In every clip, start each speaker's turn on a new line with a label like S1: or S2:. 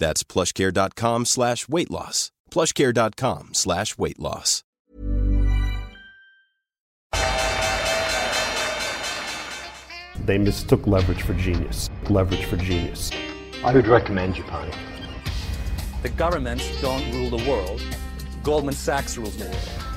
S1: That's plushcare.com slash weight loss. plushcare.com slash weight loss.
S2: They mistook leverage for genius. Leverage for genius.
S3: I would recommend Japan.
S4: The governments don't rule the world. Goldman Sachs rules the world.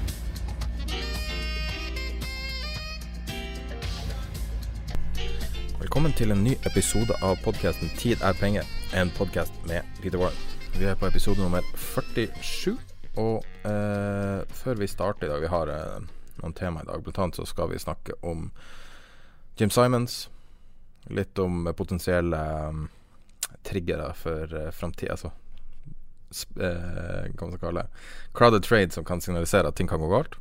S5: Velkommen til en ny episode av podkasten 'Tid er penger', en podkast med Peter Warren. Vi er på episode nummer 47, og eh, før vi starter i dag Vi har eh, noen tema i dag. Blant annet så skal vi snakke om Jim Simons. Litt om potensielle um, triggere for uh, framtida. Altså eh, hva man skal kalle det. Crowded trade som kan signalisere at ting kan gå galt.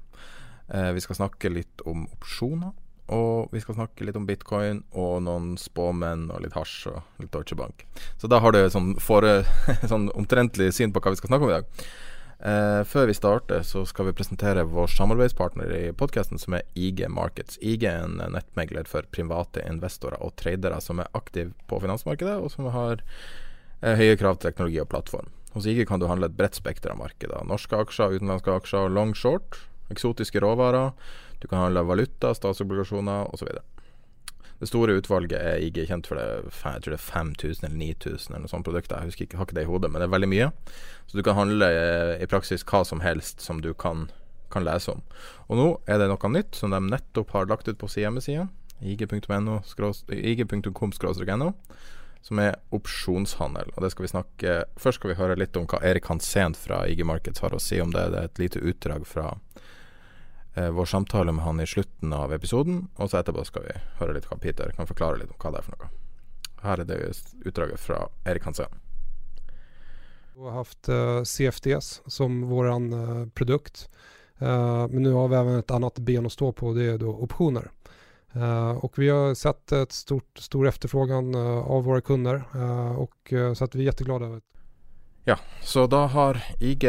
S5: Eh, vi skal snakke litt om opsjoner. Og vi skal snakke litt om bitcoin og noen spåmenn og litt hasj og litt Deutsche Bank. Så da har du sånn, for, sånn omtrentlig syn på hva vi skal snakke om i dag. Eh, før vi starter, så skal vi presentere vår samarbeidspartner i podkasten, som er IG Markets. IG er en nettmegler for private investorer og tradere som er aktive på finansmarkedet, og som har eh, høye krav til teknologi og plattform. Hos IG kan du handle et bredt spekter av markeder. Norske aksjer, utenlandske aksjer, long short, eksotiske råvarer. Du kan handle valuta, statsobligasjoner osv. Det store utvalget er IG kjent for det, jeg tror det er 5000 eller 9000 eller noe sånt produkter. Jeg husker ikke, har ikke det i hodet, men det er veldig mye. Så du kan handle eh, i praksis hva som helst som du kan, kan lese om. Og nå er det noe nytt som de nettopp har lagt ut på sin hjemmeside, ig.com-no, som er opsjonshandel. Og det skal vi snakke Først skal vi høre litt om hva Erik Hansen fra IG Markets har å si om det. Det er et lite utdrag fra vår samtale med han i slutten av episoden. Og så etterpå skal vi høre litt hva Peter kan forklare litt om hva det er for noe. Her er det utdraget fra Erik Hansen.
S6: Vi har haft uh, CFDs som våran uh, produkt. Men nå har vi også et annet ben å stå på det er da optioner. og vi har sett et stort, stor efterfrågan av våre kunder og, så vi jätteglada. det.
S5: Ja, så da har IG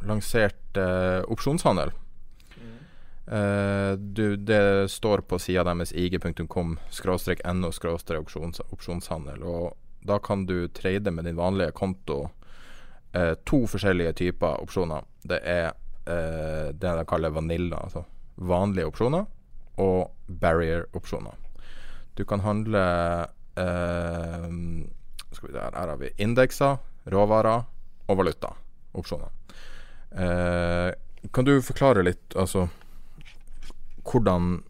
S5: lansert opsjonshandel. Mm. Du, det står på sida deres ig.com no opsjonshandel. Og da kan du trade med din vanlige konto uh, to forskjellige typer opsjoner. Det er uh, det de kaller vanilla, altså vanlige opsjoner, og barrier-opsjoner. Du kan handle skal vi der, Her har vi indekser, råvarer og valuta-opsjoner. Eh, kan du forklare litt altså hvordan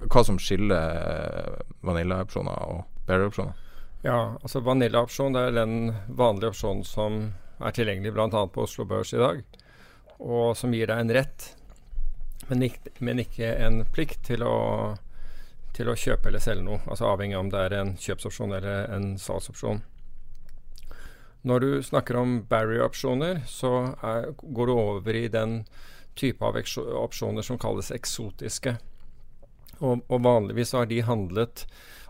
S5: Hva som skiller vanilla-opsjoner og barrier-opsjoner?
S7: Ja, altså vanilla-opsjon er den vanlige opsjonen som er tilgjengelig bl.a. på Oslo Børs i dag, og som gir deg en rett, men ikke, men ikke en plikt til å, til å, kjøpe eller selge noe. Altså avhengig av om det er en kjøpsopsjon eller en salgsopsjon. Når du snakker om barrier-opsjoner, så er, går du over i den type av opsjoner som kalles eksotiske. Og, og vanligvis har de handlet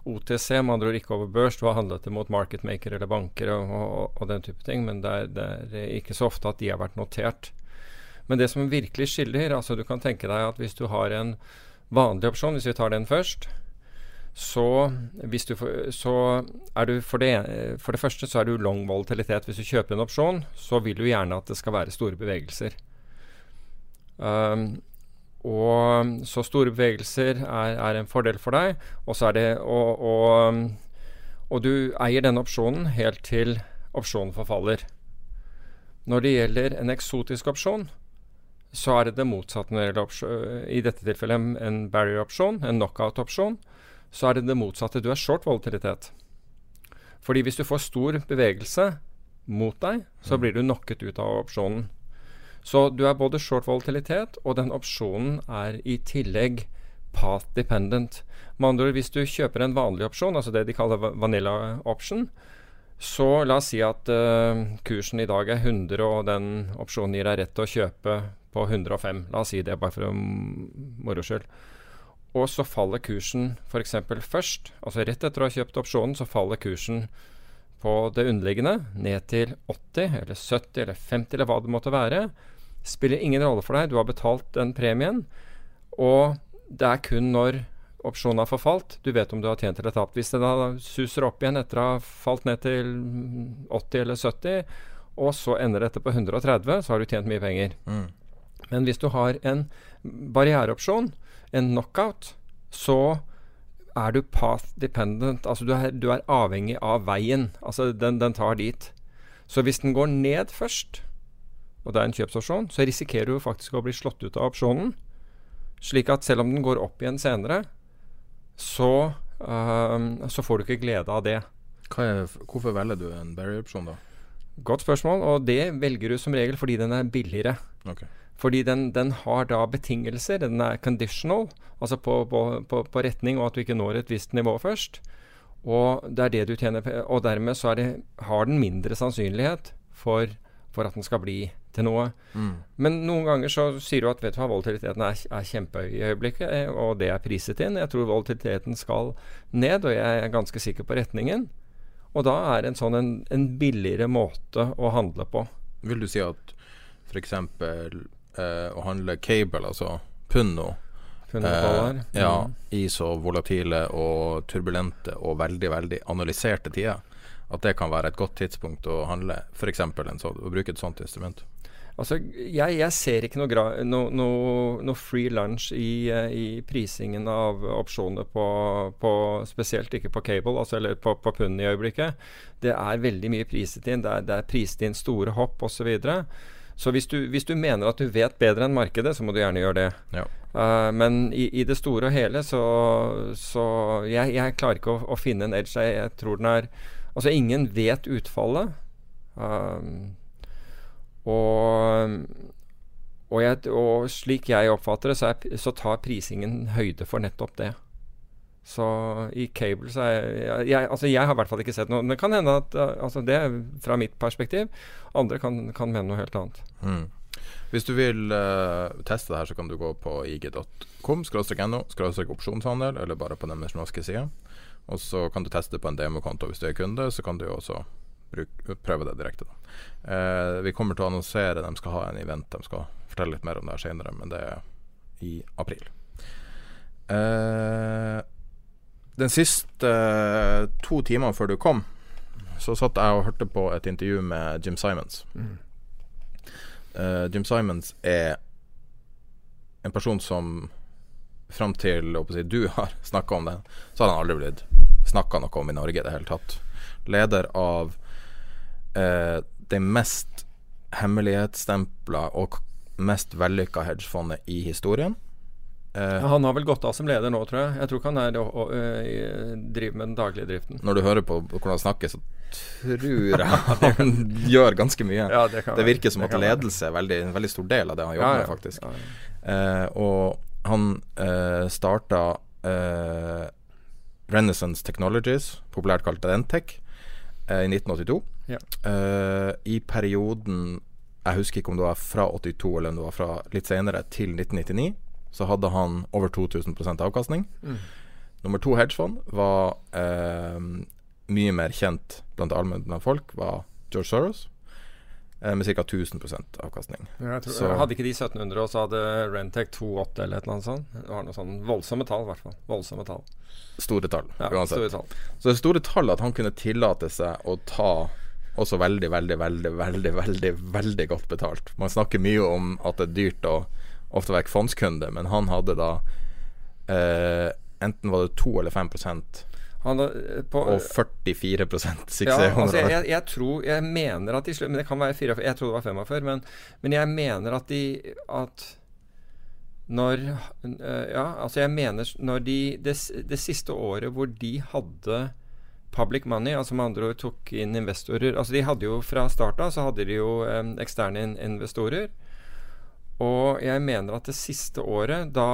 S7: OTC, med andre ord ikke over børs. Du har handlet det mot marketmaker eller banker og, og, og den type ting, men det er, det er, ikke så ofte at de har vært notert. Men det som virkelig skiller altså Du kan tenke deg at hvis du har en vanlig opsjon, hvis vi tar den først, så, du, så er du for det, for det første så er du long volatilitet. Hvis du kjøper en opsjon, så vil du gjerne at det skal være store bevegelser. Um, og så store bevegelser er, er, en fordel for deg. Og, så er det, og, og, og, du eier denne opsjonen helt til opsjonen forfaller. Når det gjelder en eksotisk opsjon, så er det det motsatte når det gjelder opsjon. I dette tilfellet en, en barrier-opsjon, en knockout-opsjon. Så er det det motsatte. Du er short volatilitet. Fordi hvis du får stor bevegelse mot deg, så blir du knocket ut av opsjonen. Så du er både short volatilitet, og den opsjonen er i tillegg path dependent. Med andre ord, hvis du kjøper en vanlig opsjon, altså det de kaller vanilla option, så la oss si at uh, kursen i dag er 100, og den opsjonen gir deg rett til å kjøpe på 105. La oss si det, bare for moro skyld. Og så faller kursen f.eks. først, altså rett etter å ha kjøpt opsjonen, så faller kursen på det underliggende ned til 80 eller 70 eller 50 eller hva det måtte være. Spiller ingen rolle for deg, du har betalt den premien. Og det er kun når opsjonen har forfalt, du vet om du har tjent eller tapt. Hvis det da suser opp igjen etter å ha falt ned til 80 eller 70, og så ender dette på 130, så har du tjent mye penger.
S5: Mm.
S7: Men hvis du har en barriereopsjon, en knockout, så er du path dependent. Altså du er, du er avhengig av veien. Altså den, den tar dit. Så hvis den går ned først, og det er en kjøpsopsjon, så risikerer du faktisk å bli slått ut av opsjonen. Slik at selv om den går opp igjen senere, så, um, så får du ikke glede av det.
S5: Er, hvorfor velger du en barrier-opsjon, da?
S7: Godt spørsmål, og det velger du som regel fordi den er billigere.
S5: Ok.
S7: Fordi den, den har da betingelser. Den er conditional, altså på, på, på, på retning og at du ikke når et visst nivå først. Og det er det du tjener Og dermed så det, har den mindre sannsynlighet for, for at den skal bli til noe.
S5: Mm.
S7: Men noen ganger så sier du at vet du hva, volatiliteten er, er kjempehøy i øyeblikket, eh, og det er priset inn. Jeg tror volatiliteten skal ned, og jeg er ganske sikker på retningen. Og da er en sånn en, en billigere måte å handle på.
S5: Vil du si at f.eks. Eh, å handle cable, altså
S7: dollar.
S5: eh, ja,
S7: Mm.
S5: i så volatile og turbulente og veldig, veldig analyserte tider, at det kan være et godt tidspunkt å handle f.eks. å bruke et sånt instrument?
S7: Altså, jeg, jeg ser ikke noe, gra no, no, no free lunch i, eh, i prisingen av opsjoner på, på Spesielt ikke på cable, altså, eller på, på pund i øyeblikket. Det er veldig mye priset inn. Det er, det er priset inn store hopp osv. Så, videre. Så hvis du, hvis du mener at du vet bedre enn markedet, så må du gjerne gjøre det.
S5: Ja.
S7: Uh, men i, i det store og hele så, så jeg, jeg klarer ikke å, å finne en edge. Jeg, jeg tror den er Altså, ingen vet utfallet. Um, og, og, jeg, og slik jeg oppfatter det, så, er, så tar prisingen høyde for nettopp det. Så i cable så er jeg, jeg Altså jeg har i hvert fall ikke sett noe. Men det kan hende at uh, Altså det er fra mitt perspektiv. Andre kan, kan mene noe helt annet.
S5: Mm. Hvis du vil uh, teste det her, så kan du gå på ig.com no opsjonshandel, eller bare på deres norske side. Og så kan du teste det på en demokonto hvis du er kunde, så kan du også bruk, prøve det direkte. Eh, vi kommer til å annonsere, de skal ha en event, de skal fortelle litt mer om det her senere, men det er i april. Eh, den siste eh, to timene før du kom, så satt jeg og hørte på et intervju med Jim Simons. Eh, Jim Simons er en person som fram til si, du har snakka om det, så har han aldri blitt snakka noe om i Norge i det hele tatt. Leder av uh, det mest hemmelighetsstempla og mest vellykka hedgefondet i historien. Eh,
S7: Han har vel gått av som leder nå, tror jeg. Jeg tror ikke han er, å, å, øh, driver med den daglige driften.
S5: når du hører på hvordan han snakker, så tror jeg han gjør ganske mye.
S7: Ja, det kan
S5: det
S7: være.
S5: virker som
S7: Det
S5: at ledelse er veldig, en veldig stor del av det han
S7: Ja,
S5: jobber
S7: ja.
S5: med, faktisk.
S7: Ja, ja.
S5: Eh, og han uh, starta uh, Renaissance Technologies, populært kalt Rentec, uh, i 1982.
S7: Ja.
S5: Eh, I perioden Jeg husker ikke om det var fra 82 eller om det var fra litt senere, til 1999, så hadde han over 2000% avkastning.
S7: Mm.
S5: Nummer to hedgefond var eh, mye mer kjent blant allmenne folk, var George Soros, eh, med ca. 1000% avkastning.
S7: Ja, tror,
S5: Så-
S7: Hadde ikke de 1700, og så hadde Rentec 2,8 eller et eller annet sånt? Det var noe sånn voldsomme tall, i hvert fall. Voldsomme tall.
S5: Store tall,
S7: Ja,
S5: uansett.
S7: store tall.
S5: Så det er store tall at han kunne tillate seg å ta også veldig, veldig, veldig, veldig, veldig, veldig godt betalt. Man snakker mye om at det er dyrt å ofte vekk fondskunde, men han hadde da eh, Enten var det 2 eller 5
S7: Han, hadde- på,
S5: Og 44 suksess.
S7: ja, altså, jeg, jeg, jeg tror Jeg mener at de slutt, Men det kan være 44 Jeg trodde det var 45, men, men jeg mener at de At når øh, Ja, altså jeg mener når de det, det siste året hvor de hadde public money, altså med andre ord tok inn investorer Altså de hadde jo fra starta så hadde de jo eh, eksterne in investorer. Og jeg mener at det siste året, da,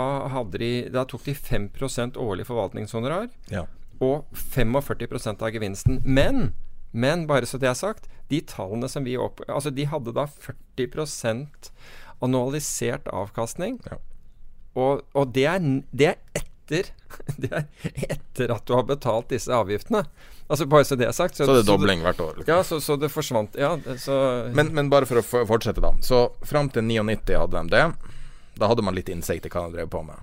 S7: de, da tok de 5% årlig forvaltningshonorar
S5: Ja.
S7: og 45 av gevinsten. Men, men bare så det er sagt, de tallene som vi opp... Altså, de hadde da 40% annualisert avkastning.
S5: Ja.
S7: Og, og det, er, det er etter Det er etter at du har betalt disse avgiftene. Altså Bare så det er sagt.
S5: Så det er dobling hvert år. liksom.
S7: Ja, så, så det forsvant Ja, det- så
S5: Men, men bare for å fortsette, da. Så fram til 99 hadde de det. Da hadde man litt innsikt i hva de drev på med,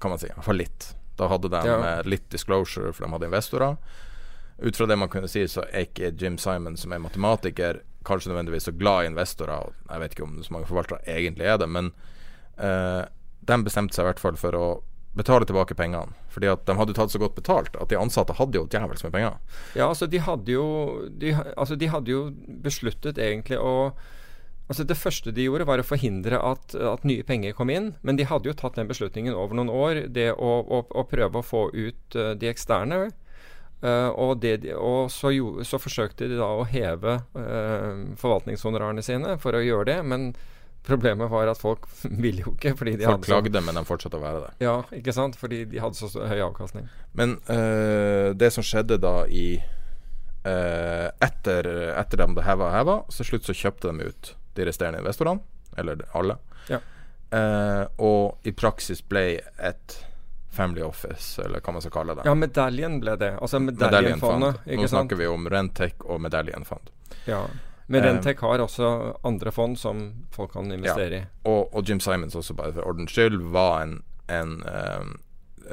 S5: kan man si. for litt. Da hadde de
S7: Ja.
S5: eh, litt disclosure, for de hadde investorer. Ut fra det man kunne si, så er ikke Jim Simon, som er matematiker, kanskje nødvendigvis så glad i investorer. Jeg vet ikke om så mange forvaltere egentlig er det, men uh, de bestemte seg i hvert fall for å betale tilbake pengene. Fordi at de hadde tatt så godt betalt at de ansatte hadde jo djevelsk med penger.
S7: Ja, altså de hadde jo de, altså de hadde jo besluttet egentlig å Altså Det første de gjorde, var å forhindre at, at nye penger kom inn. Men de hadde jo tatt den beslutningen over noen år, det å, å, å prøve å få ut uh, de eksterne. Uh, og de- og så, jo, så forsøkte de da å heve uh, forvaltningshonorarene sine for å gjøre det. Men problemet var at folk ville jo ikke. fordi de
S5: Folk
S7: hadde så,
S5: klagde, men de fortsatte å være der.
S7: Ja, ikke sant? Fordi de hadde så høy avkastning.
S5: Men eh, det som skjedde da i eh, etter, etter de det heva og heva, så slutt så kjøpte de ut de resterende investorene. Eller alle.
S7: Ja.
S5: Uh, og i praksis ble et family office, eller hva man skal kalle det.
S7: Ja, medaljen ble det. Altså medaljenfondet.
S5: Nå
S7: sant?
S5: snakker vi om Rentec og medaljenfond.
S7: Ja. Men
S5: Eh,
S7: Rentec har også andre fond som folk kan investere i.
S5: Og, og Jim Simons også, bare for ordens skyld, var en, en um,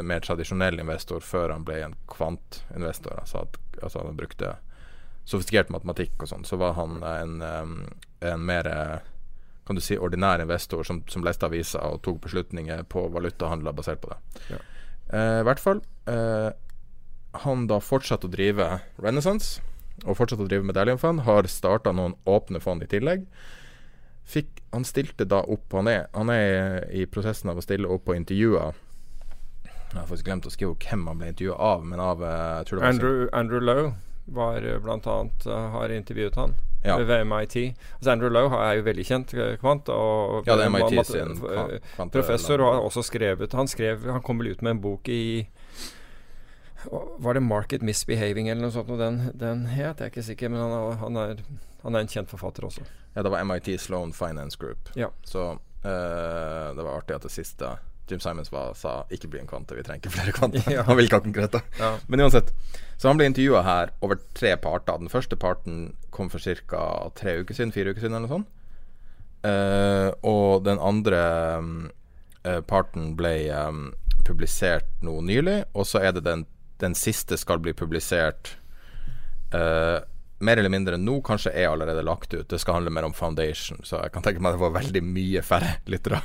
S5: mer tradisjonell investor før han ble en kvantinvestor. Altså at altså han brukte sofistikert matematikk og sånn. Så var han en, um, en mer kan du si ordinær investor som, som leste aviser og tok beslutninger på valutahandler basert på det.
S7: Ja.
S5: Uh, I hvert fall. Uh, han da fortsatte å drive Renaissance og fortsatte å drive medaljefond. Har starta noen åpne fond i tillegg. Fikk, han stilte da opp Han er, han er i prosessen av å stille opp på intervjuer. Jeg har faktisk glemt å skrive hvem han ble intervjua av, men av eh, jeg tror det var
S7: Andrew, Andrew Lowe var eh, blant annet eh, har intervjuet han
S5: Ja.
S7: ved MIT. Altså Andrew Lowe er jo veldig kjent kvant. Og,
S5: Ja, det er MIT sin kvan-
S7: eh, professor og har også skrevet Han skrev Han kom vel ut med en bok i Var det 'Market Misbehaving' eller noe sånt? Og den, den het jeg er ikke sikker, men han er, han, er, han er en kjent forfatter også.
S5: Ja, det var MIT Sloan Finance Group.
S7: Ja.
S5: Så uh, det var artig at det siste Jim Simons var, sa 'ikke bli en kvante, vi trenger ikke flere kvanter'.
S7: Ja.
S5: Han vil ikke ha konkrete.
S7: Ja.
S5: Men uansett. Så han ble intervjua her over tre parter. Den første parten kom for ca. tre uker siden, fire uker siden eller noe sånt. Uh, og den andre eh, parten ble um, publisert noe nylig, og så er det den, den siste skal bli publisert uh, mer eller mindre nå, kanskje er allerede lagt ut. Det skal handle mer om foundation, så jeg kan tenke meg det var veldig mye færre lyttere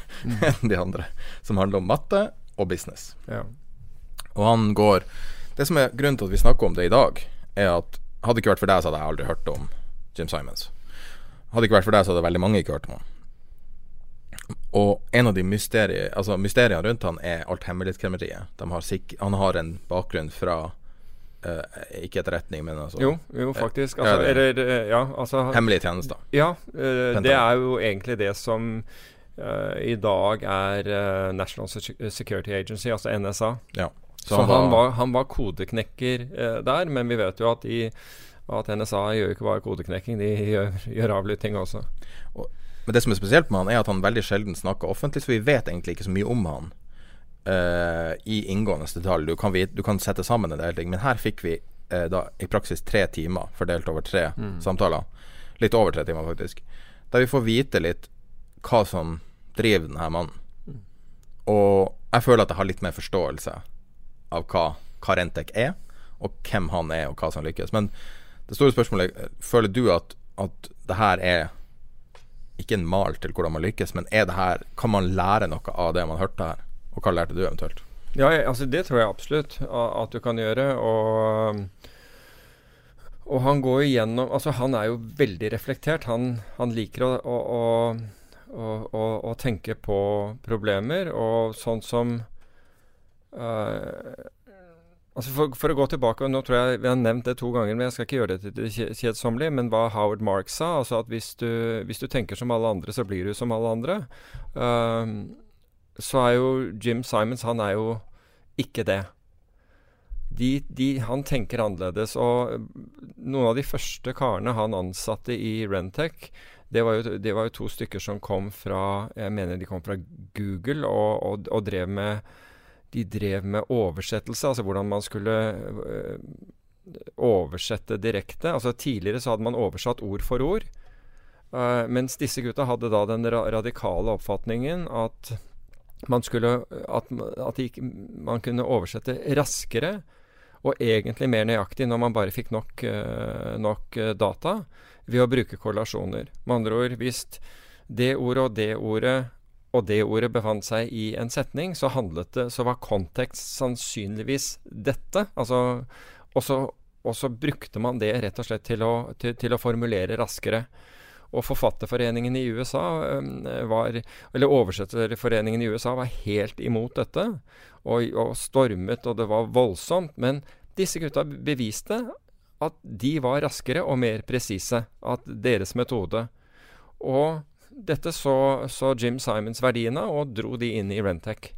S5: enn de andre. Som handler om matte og business.
S7: Ja.
S5: Og han går Det som er grunnen til at vi snakker om det i dag, er at hadde det ikke vært for deg, så hadde jeg aldri hørt om Jim Simons. Hadde det ikke vært for deg, så hadde veldig mange ikke hørt om han. Og en av de mysterier, altså mysteriene rundt han er alt hemmelighetskremmeriet. Han har en bakgrunn fra eh, Ikke etterretning, men altså
S7: Jo, jo, faktisk.
S5: Ja,
S7: Altså,
S5: det-
S7: eller Ja, altså
S5: hemmelige tjenester.
S7: Ja, eh, det er jo egentlig det som eh, i dag er eh, National Security Agency, altså NSA.
S5: Ja.
S7: Så, han, var, han var kodeknekker eh, der, men vi vet jo at, de, at NSA gjør ikke bare kodeknekking, de gjør, gjør avlytting også.
S5: Men det som er spesielt med han, er at han veldig sjelden snakker offentlig, så vi vet egentlig ikke så mye om han Uh, i inngående detalj. Du kan, vite, du kan sette sammen en del ting, men her fikk vi uh, da i praksis tre timer fordelt over tre samtaler. Litt over tre timer, faktisk. Der vi får vite litt hva som driver denne mannen. Og jeg føler at jeg har litt mer forståelse av hva, Karentek er, og hvem han er, og hva som lykkes. Men det store spørsmålet er, føler du at, at det her er ikke en mal til hvordan man lykkes, men er det her, kan man lære noe av det man hørte her? Og hva lærte du eventuelt?
S7: Ja, altså det tror jeg absolutt at du kan gjøre. Og, og han går jo gjennom Altså, han er jo veldig reflektert. Han, han liker å, å, å, å, tenke på problemer, og sånn som uh, Altså for, for, å gå tilbake, og nå tror jeg vi har nevnt det to ganger, men jeg skal ikke gjøre det til det kjedsommelig, men hva Howard Mark sa, altså at hvis du, hvis du, tenker som alle andre, så blir du som alle andre. Uh, så er jo Jim Simons Han er jo ikke det. De, de, han tenker annerledes. Og noen av de første karene han ansatte i Rentec, det var, jo, det var jo to stykker som kom fra Jeg mener de kom fra Google og, og, og drev med de drev med oversettelse, altså hvordan man skulle øh, oversette direkte. Altså Tidligere så hadde man oversatt ord for ord. Uh, mens disse gutta hadde da den ra radikale oppfatningen at man skulle at, at man kunne oversette raskere og egentlig mer nøyaktig når man bare fikk nok, uh, nok data ved å bruke korrelasjoner. Med andre ord, hvis det ordet og det ordet og det ordet befant seg i en setning, så det Så var kontekst sannsynligvis dette. Altså, og, så, og så brukte man det rett og slett til å, til, til å formulere raskere. Og Forfatterforeningen i USA var Eller Oversetterforeningen i USA var helt imot dette. Og, og stormet, og det var voldsomt. Men disse gutta beviste at de var raskere og mer presise. At deres metode Og dette så, så, Jim Simons verdiene og dro de inn i Rentec.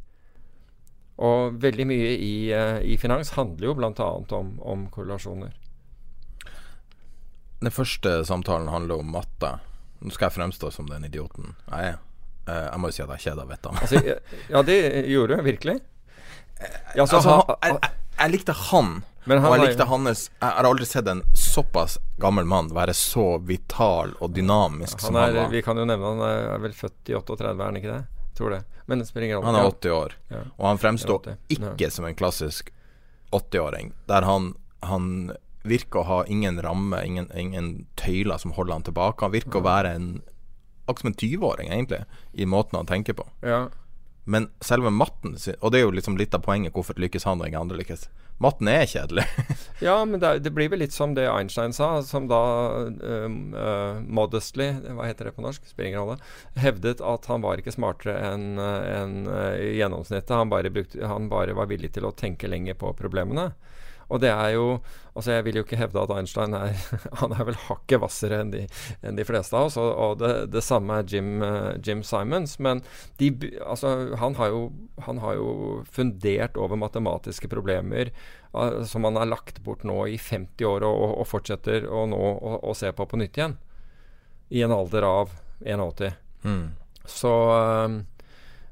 S7: Og veldig mye i, uh, i finans handler jo bl.a. Om, om korrelasjoner.
S5: Den første samtalen handler om matte. Nå skal jeg fremstå som den idioten jeg er. Uh, jeg må jo si at jeg kjeda vettet av
S7: altså, ja, det gjorde du virkelig.
S5: Ja, altså, altså, han, jeg, jeg, jeg likte han men han og jeg likte hans Jeg har aldri sett en såpass gammel mann være så vital og dynamisk
S7: han
S5: som han var.
S7: Vi kan jo nevne han er vel født i 38, er han ikke det? Tror det. Men det springer
S5: opp. Han er 80 år, ja. og han fremstår ikke som en klassisk 80-åring. Der han, han virker å ha ingen ramme, ingen, ingen, tøyler som holder han tilbake. Han virker ja. å være en akkurat som en 20-åring, egentlig, i måten han tenker på.
S7: Ja.
S5: Men selve matten Og det er jo liksom litt av poenget hvorfor lykkes han og ingen andre lykkes. Matten er kjedelig.
S7: ja, men det, det, blir vel litt som det Einstein sa, som da um, uh, modestly, hva heter det på norsk, spiller ingen rolle, hevdet at han var ikke smartere enn en, uh, gjennomsnittet. Han bare, brukte, han bare var villig til å tenke lenger på problemene. Og det er jo Altså, jeg vil jo ikke hevde at Einstein er Han er vel hakket hvassere enn, enn, de fleste av oss, og, og det, det, samme er Jim, uh, Jim Simons. Men de, altså, han, har jo, han har jo fundert over matematiske problemer uh, som han har lagt bort nå i 50 år, og, og, fortsetter å nå å se på på nytt igjen. I en alder av 81. Mm. Så uh,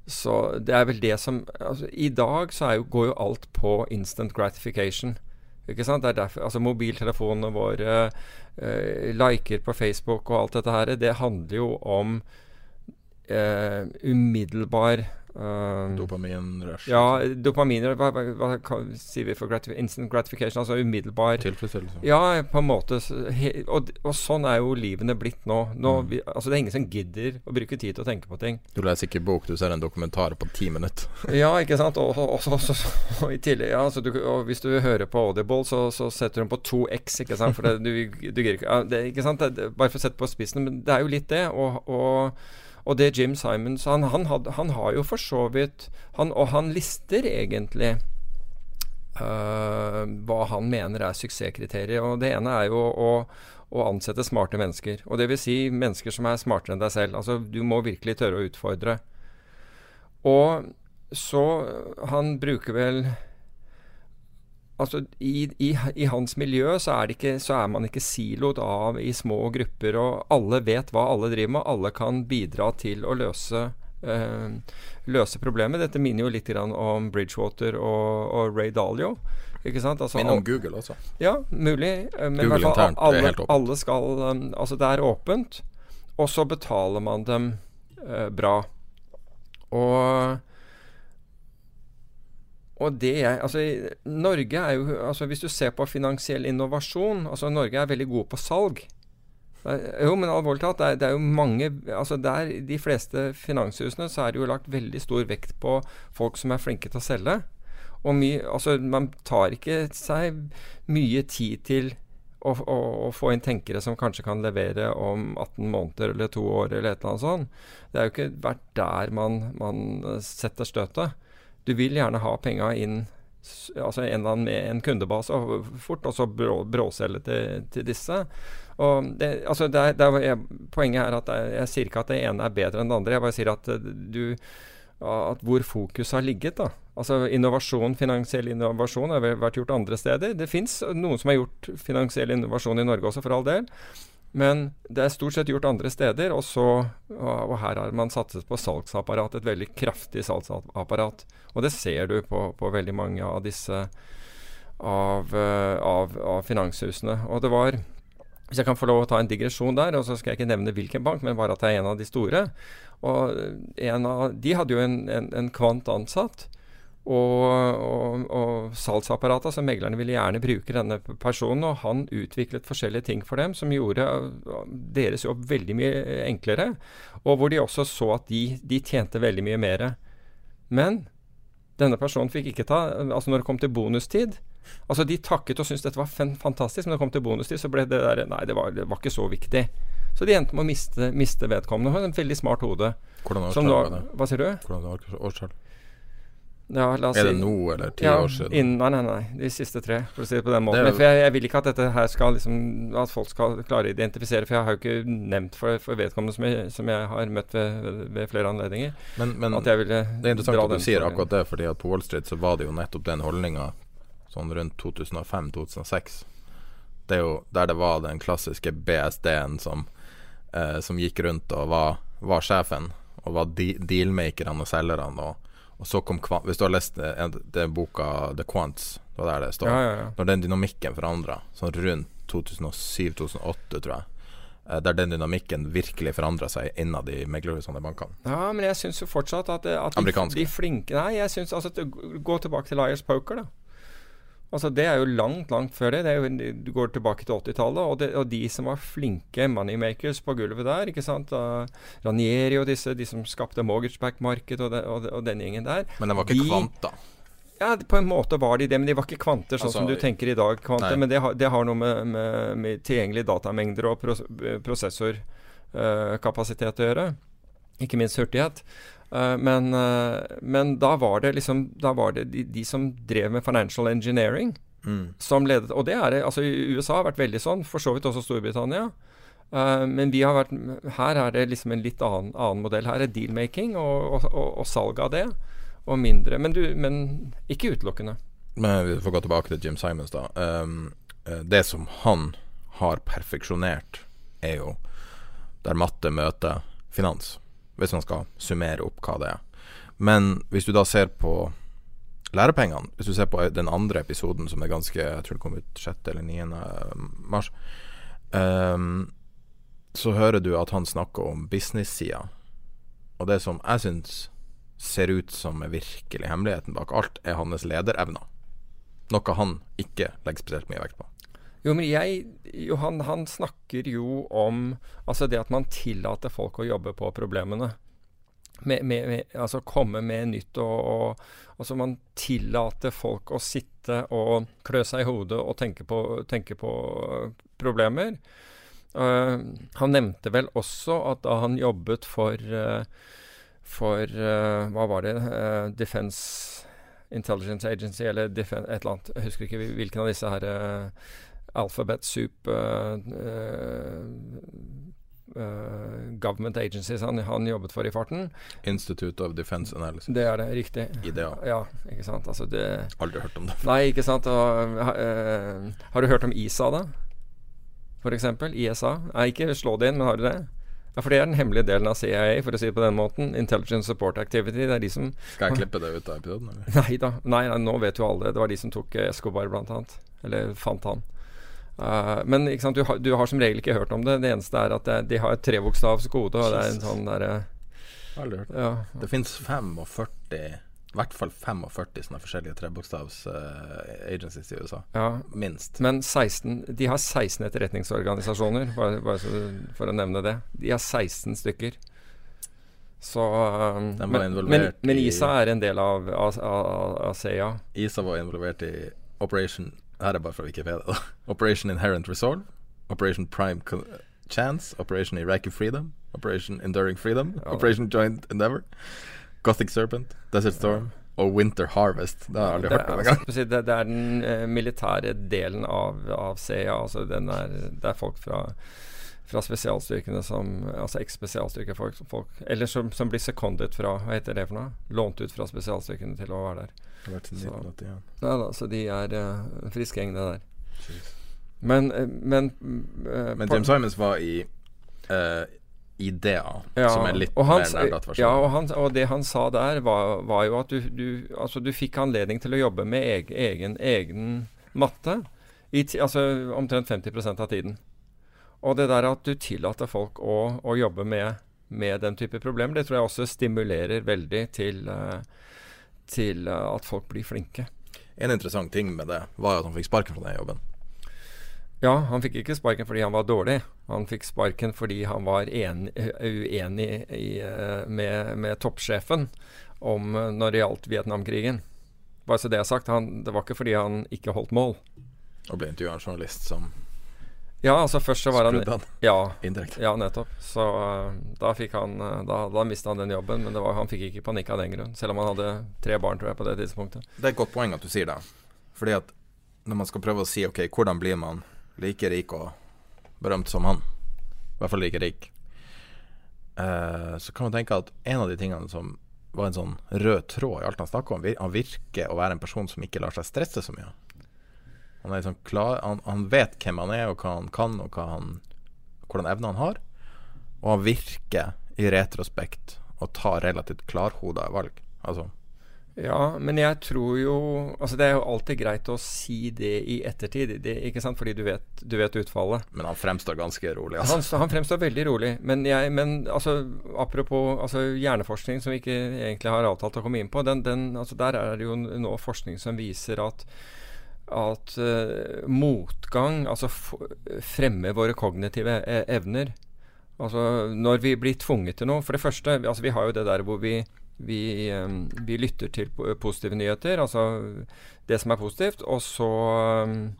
S7: så det er vel det som altså, I dag så jo, går jo alt på instant gratification. Ikke sant? Er derfor, altså Mobiltelefonene våre, eh, liker på Facebook og alt dette her, det handler jo om eh, umiddelbar
S5: Um, Dopaminrush.
S7: Ja, dopamin hva, hva, hva, hva, sier vi for gratif instant gratification? Altså umiddelbar
S5: Tilfredsstillelse.
S7: Ja, på en måte. He, og, og, sånn er jo livene blitt nå. nå mm. vi, altså Det er ingen som gidder å bruke tid til å tenke på ting.
S5: Du leser ikke bok, du ser en dokumentar på ti minutter.
S7: ja, ikke sant. Og, og, og i tillegg ja, du, Hvis du hører på Audible, så, så setter den på 2X, ikke sant. For det, du, du, ikke, ja, det, ikke sant? Det, bare for å sette på spissen. Men det er jo litt det. og og det Jim Simons han, han, had, han, har jo for så vidt han, Og han lister egentlig uh, hva han mener er suksesskriterier. Og det ene er jo å, å ansette smarte mennesker. Og det vil si mennesker som er smartere enn deg selv. Altså du må virkelig tørre å utfordre. Og så Han bruker vel altså, i, i, i, hans miljø så er, ikke, så er, man ikke siloet av i små grupper, og alle vet hva alle driver med. Alle kan bidra til å løse, øh, løse problemet. Dette minner jo litt om Bridgewater og, og Ray Dalio. Ikke sant?
S5: Altså, Men om Google også.
S7: Ja, mulig. Eh, men Google fall, internt, alle, er. Alle skal, um, altså det er åpent, og så betaler man dem eh, bra. Og og det jeg, altså, Norge er jo, altså Hvis du ser på finansiell innovasjon altså Norge er veldig gode på salg. Jo, men alvorlig talt, det det er, jo mange altså der, De fleste finanshusene så er det jo lagt veldig stor vekt på folk som er flinke til å selge. Og my, altså, man tar ikke seg mye tid til å, å, å, få inn tenkere som kanskje kan levere om 18 måneder eller to år eller et eller annet sånt. Det er jo ikke vært der man, man setter støtet. Du vil gjerne ha penga inn altså en eller annen med en kundebase og fort, og så brå, bråselge til, til, disse. Og det, altså det er, det er, poenget er at jeg, jeg sier ikke at det ene er bedre enn det andre. Jeg bare sier at du at hvor fokuset har ligget. da. Altså Innovasjon, finansiell innovasjon har vært gjort andre steder. Det fins noen som har gjort finansiell innovasjon i Norge også, for all del. Men det er stort sett gjort andre steder, og, så, og her har man satset på salgsapparat. Et veldig kraftig salgsapparat. Og det ser du på, på veldig mange av disse av, eh, av, av finanshusene. Og det var hvis jeg kan få lov å ta en digresjon der, og så skal jeg ikke nevne hvilken bank, men bare at det er en av de store. Og av, De hadde jo en, en, en kvant ansatt. Og, og, og salgsapparatet, altså meglerne ville gjerne bruke denne personen, og han utviklet forskjellige ting for dem som gjorde deres jobb veldig mye enklere. Og hvor de også så at de, de tjente veldig mye mer. Men denne personen fikk ikke ta Altså når det kom til bonustid, Altså De takket og syntes dette var fantastisk, men når det kom til bonustid, så ble det der Nei, det var, det var, ikke så viktig. Så de endte med å miste, miste vedkommende. Hun har en veldig smart hode.
S5: Hvordan årstall var det?
S7: Hva sier du?
S5: Hvordan årstall?
S7: Ja, er
S5: det nå, eller ti
S7: ja,
S5: år siden?
S7: Innen, nei, nei, nei. De siste tre, for å si det på den måten. For jeg, jeg, vil ikke at dette her skal liksom At folk skal klare å identifisere, for jeg har jo ikke nevnt for, for vedkommende som jeg, som jeg, har møtt ved, ved flere anledninger.
S5: Men, men det er interessant at du sier akkurat det, fordi at på Wall Street så var det jo nettopp den holdninga sånn rundt 2005-2006. Det er jo der det var den klassiske BSD-en som, eh, som gikk rundt og var, var sjefen, og var de dealmakerne og selgerne. Og, og, så kom Hvis du har lest den, den boka The Quants, det var der det står,
S7: ja, ja, ja.
S5: når den dynamikken forandra, sånn rundt 2007-2008, tror jeg eh, der den dynamikken virkelig forandra seg innad i meglerhusene i bankene.
S7: Ja, men jeg syns jo fortsatt at, at de, de, flinke Nei, jeg syns altså Gå tilbake til Liars Poker, da. Altså Det er jo langt, langt før det. det jo, du går tilbake til 80-tallet. Og, og, de som var flinke moneymakers på gulvet der, ikke sant Og Ranieri og disse, de som skapte mortgageback-marked og, og, og, den gjengen der.
S5: Men den var ikke de, da?
S7: Ja, på en måte var de det, men de var ikke kvanter sånn altså, som du tenker i dag. Kvanter, men det har, det har, noe med, med, med tilgjengelige datamengder og prosessorkapasitet uh, å gjøre. Ikke minst hurtighet. Uh, men, uh, men, da var det liksom Da var det de, de som drev med financial engineering, mm. som ledet Og det er det altså USA har vært veldig sånn, for så vidt også Storbritannia. Uh, men vi har vært her er det liksom en litt annen, annen modell. Her er deal-making og, og, og, og, salg av det, og mindre. Men, du, men ikke utelukkende.
S5: Men vi får gå tilbake til Jim Simons, da. Um, det som han har perfeksjonert, er jo der matte møter finans hvis man skal summere opp hva det er. Men hvis du da ser på lærepengene, hvis du ser på den andre episoden som er ganske Jeg tror det kom ut 6. eller 9. mars, um, så hører du at han snakker om business-sida. Og det som jeg syns ser ut som er virkelig hemmeligheten bak alt, er hans lederevner. Noe han ikke legger spesielt mye vekt på.
S7: Jo, men jeg jo, han, snakker jo om altså det at man tillater folk å jobbe på problemene. Med, med, med, altså komme med nytt og, og, Altså man tillater folk å sitte og klø seg i hodet og tenke på, tenke på problemer. Uh, han nevnte vel også at da han jobbet for uh, for uh, Hva var det? Defense Intelligence Agency eller Defen et eller annet. Jeg husker ikke hvilken av disse her Alphabet Soup uh, uh, Government Agencies han, han, jobbet for i farten.
S5: Institute of Defense Analysis.
S7: Det er det, riktig.
S5: IDA.
S7: Ja, ikke sant. Altså det
S5: Aldri hørt om det.
S7: Nei, ikke sant. Og, har du hørt om ISA, da? For eksempel? ISA? Nei, ikke slå det inn, men har du det? Ja, For det er den hemmelige delen av CIA, for å si det på den måten. Intelligence Support Activity. Det er de som
S5: Skal jeg klippe det ut av episoden,
S7: eller? Nei da. Nei, nei, nå vet jo alle. det. Det var de som tok Escobar, blant annet. Eller fant han. Uh, men du har, du, har, som regel ikke hørt om det. Det eneste er at det, de har et trebokstavs kode. Og det er en sånn der,
S5: Aldri hørt ja. Det fins 45 i hvert fall 45 sånne forskjellige trebokstavs uh, agencies i USA.
S7: Ja.
S5: Minst.
S7: Men 16, de har 16 etterretningsorganisasjoner, bare, bare for å nevne det. De har 16 stykker. Så um, men, men, men ISA er en del av, av, av, av CEA.
S5: ISA var involvert i Operation Her er bare fra Wikipedia. da. Operation Inherent Resolve, Operation Prime Chance, Operation Iraqi Freedom, Operation Enduring Freedom,
S7: Ja.
S5: Operation Joint Endeavor, Gothic Serpent, Desert Storm og Winter Harvest. Det har jeg aldri
S7: Det
S5: hørt om
S7: altså,
S5: engang.
S7: si, det, det er den uh, militære delen av, av CIA. Altså den er, det er folk fra, fra spesialstyrkene som Altså eks-spesialstyrkefolk folk Eller som, som blir sekundet fra Hva heter det for noe? Lånt ut fra spesialstyrkene til å være der.
S5: Det har vært siden
S7: Så-
S5: 1981.
S7: Nei da, så de er uh, friske gjeng, det der. Men, uh, men uh,
S5: Men Jim Simons var i uh, IDEA,
S7: Ja,
S5: som er litt
S7: og han,
S5: mer nerdete versjon.
S7: Ja, og, han, og det han sa der, var, var jo at du, du, altså, du fikk anledning til å jobbe med egen, egen, egen matte i, altså, omtrent 50% av tiden. Og det der at du tillater folk å, å jobbe med, med den type problemer, det tror jeg også stimulerer veldig til, eh, til eh, at folk blir flinke.
S5: En interessant ting med det var at han fikk sparken fra den jobben.
S7: Ja, han fikk ikke sparken fordi han var dårlig. Han fikk sparken fordi han var en, uenig i, eh, med, med toppsjefen om eh, når det gjaldt Vietnamkrigen. Bare så det er sagt, han, det var ikke fordi han ikke holdt mål.
S5: Og ble intervjua av en journalist som
S7: Ja, altså først så var han
S5: skrudde han
S7: Ja,
S5: indirekte.
S7: ja nettopp. Så uh, da fikk han uh, Da, da mista han den jobben, men det var, han fikk ikke panikk av den grunn. Selv om han hadde tre barn, tror jeg, på det tidspunktet.
S5: Det er et godt poeng at du sier det. Fordi at når man skal prøve å si ok, hvordan blir man like rik og berømt som han, i hvert fall like rik, Uh, så kan man tenke at en av de tingene som var en sånn rød tråd i alt han snakker om, han virker å være en person som ikke lar seg stresse så mye. Han, er liksom klar, han, han vet hvem han er, og hva han kan, og hva han, hvordan evner han har. Og han virker i retrospekt å ta relativt klarhoda valg. Altså
S7: Ja, men jeg tror jo Altså, det er jo alltid greit å si det i ettertid, det, ikke sant? Fordi du vet, du vet utfallet.
S5: Men han fremstår ganske rolig, altså.
S7: Han, han fremstår veldig rolig. Men, jeg, men altså, apropos altså, hjerneforskning, som vi ikke egentlig har avtalt å komme inn på, den, den, altså, der er det jo nå forskning som viser at at uh, motgang altså fremmer våre kognitive e evner. Altså når vi blir tvunget til noe For det første, altså, vi har jo det der hvor vi vi, um, vi lytter til positive nyheter, altså det som er positivt, og så um,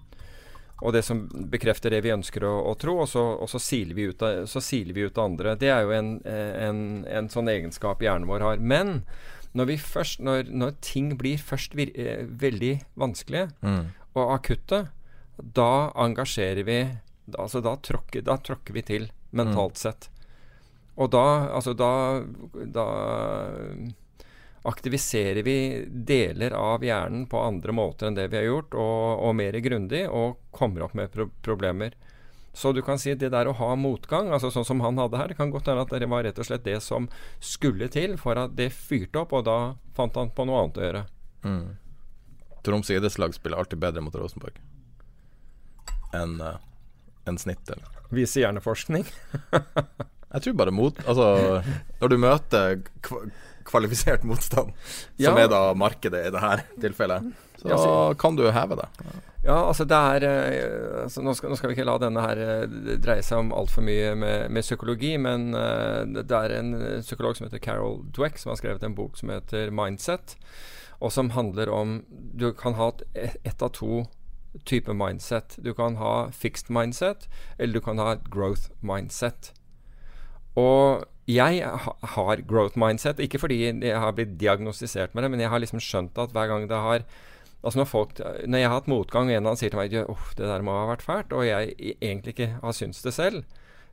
S7: og det som bekrefter det vi ønsker å, å tro, og så, og så, siler vi ut av, vi ut av andre. Det er jo en, en, en sånn egenskap hjernen vår har. Men når, først, når, når ting blir først vir, eh, veldig vanskelige
S5: Mm.
S7: Og akutte, da engasjerer vi altså da, tråkker, da tråkker vi til mentalt sett. Og da, altså da, da aktiviserer vi deler av hjernen på andre måter enn det vi har gjort, og, og mer grundig, og kommer opp med pro problemer. Så du kan si det der å ha motgang, altså sånn som han hadde her, det kan godt hende at det var rett og slett det som skulle til for at det fyrte opp, og da fant han på noe annet å gjøre.
S5: Mm. Tromsø idrettslag spiller alltid bedre mot Rosenborg enn uh, en snitt, eller?
S7: Viser hjerneforskning.
S5: Jeg tror bare mot Altså, når du møter kva kvalifisert motstand, som er da markedet i det her tilfellet, så
S7: Ja, så-
S5: kan du heve det.
S7: Ja, altså det er eh, altså nå, skal, nå skal vi ikke la denne her eh, dreie seg om altfor mye med, med psykologi, men uh, det er en eh, psykolog som heter Carol Dweck, som har skrevet en bok som heter 'Mindset', og som handler om Du kan ha et, av to typer mindset. Du kan ha fixed mindset, eller du kan ha et growth mindset. Og jeg har growth mindset, ikke fordi jeg har blitt diagnostisert med det, men jeg har liksom skjønt at hver gang det har Altså når, folk, når jeg har hatt motgang, og en av dem sier til meg at det der må ha vært fælt, og jeg egentlig ikke har syntes det selv,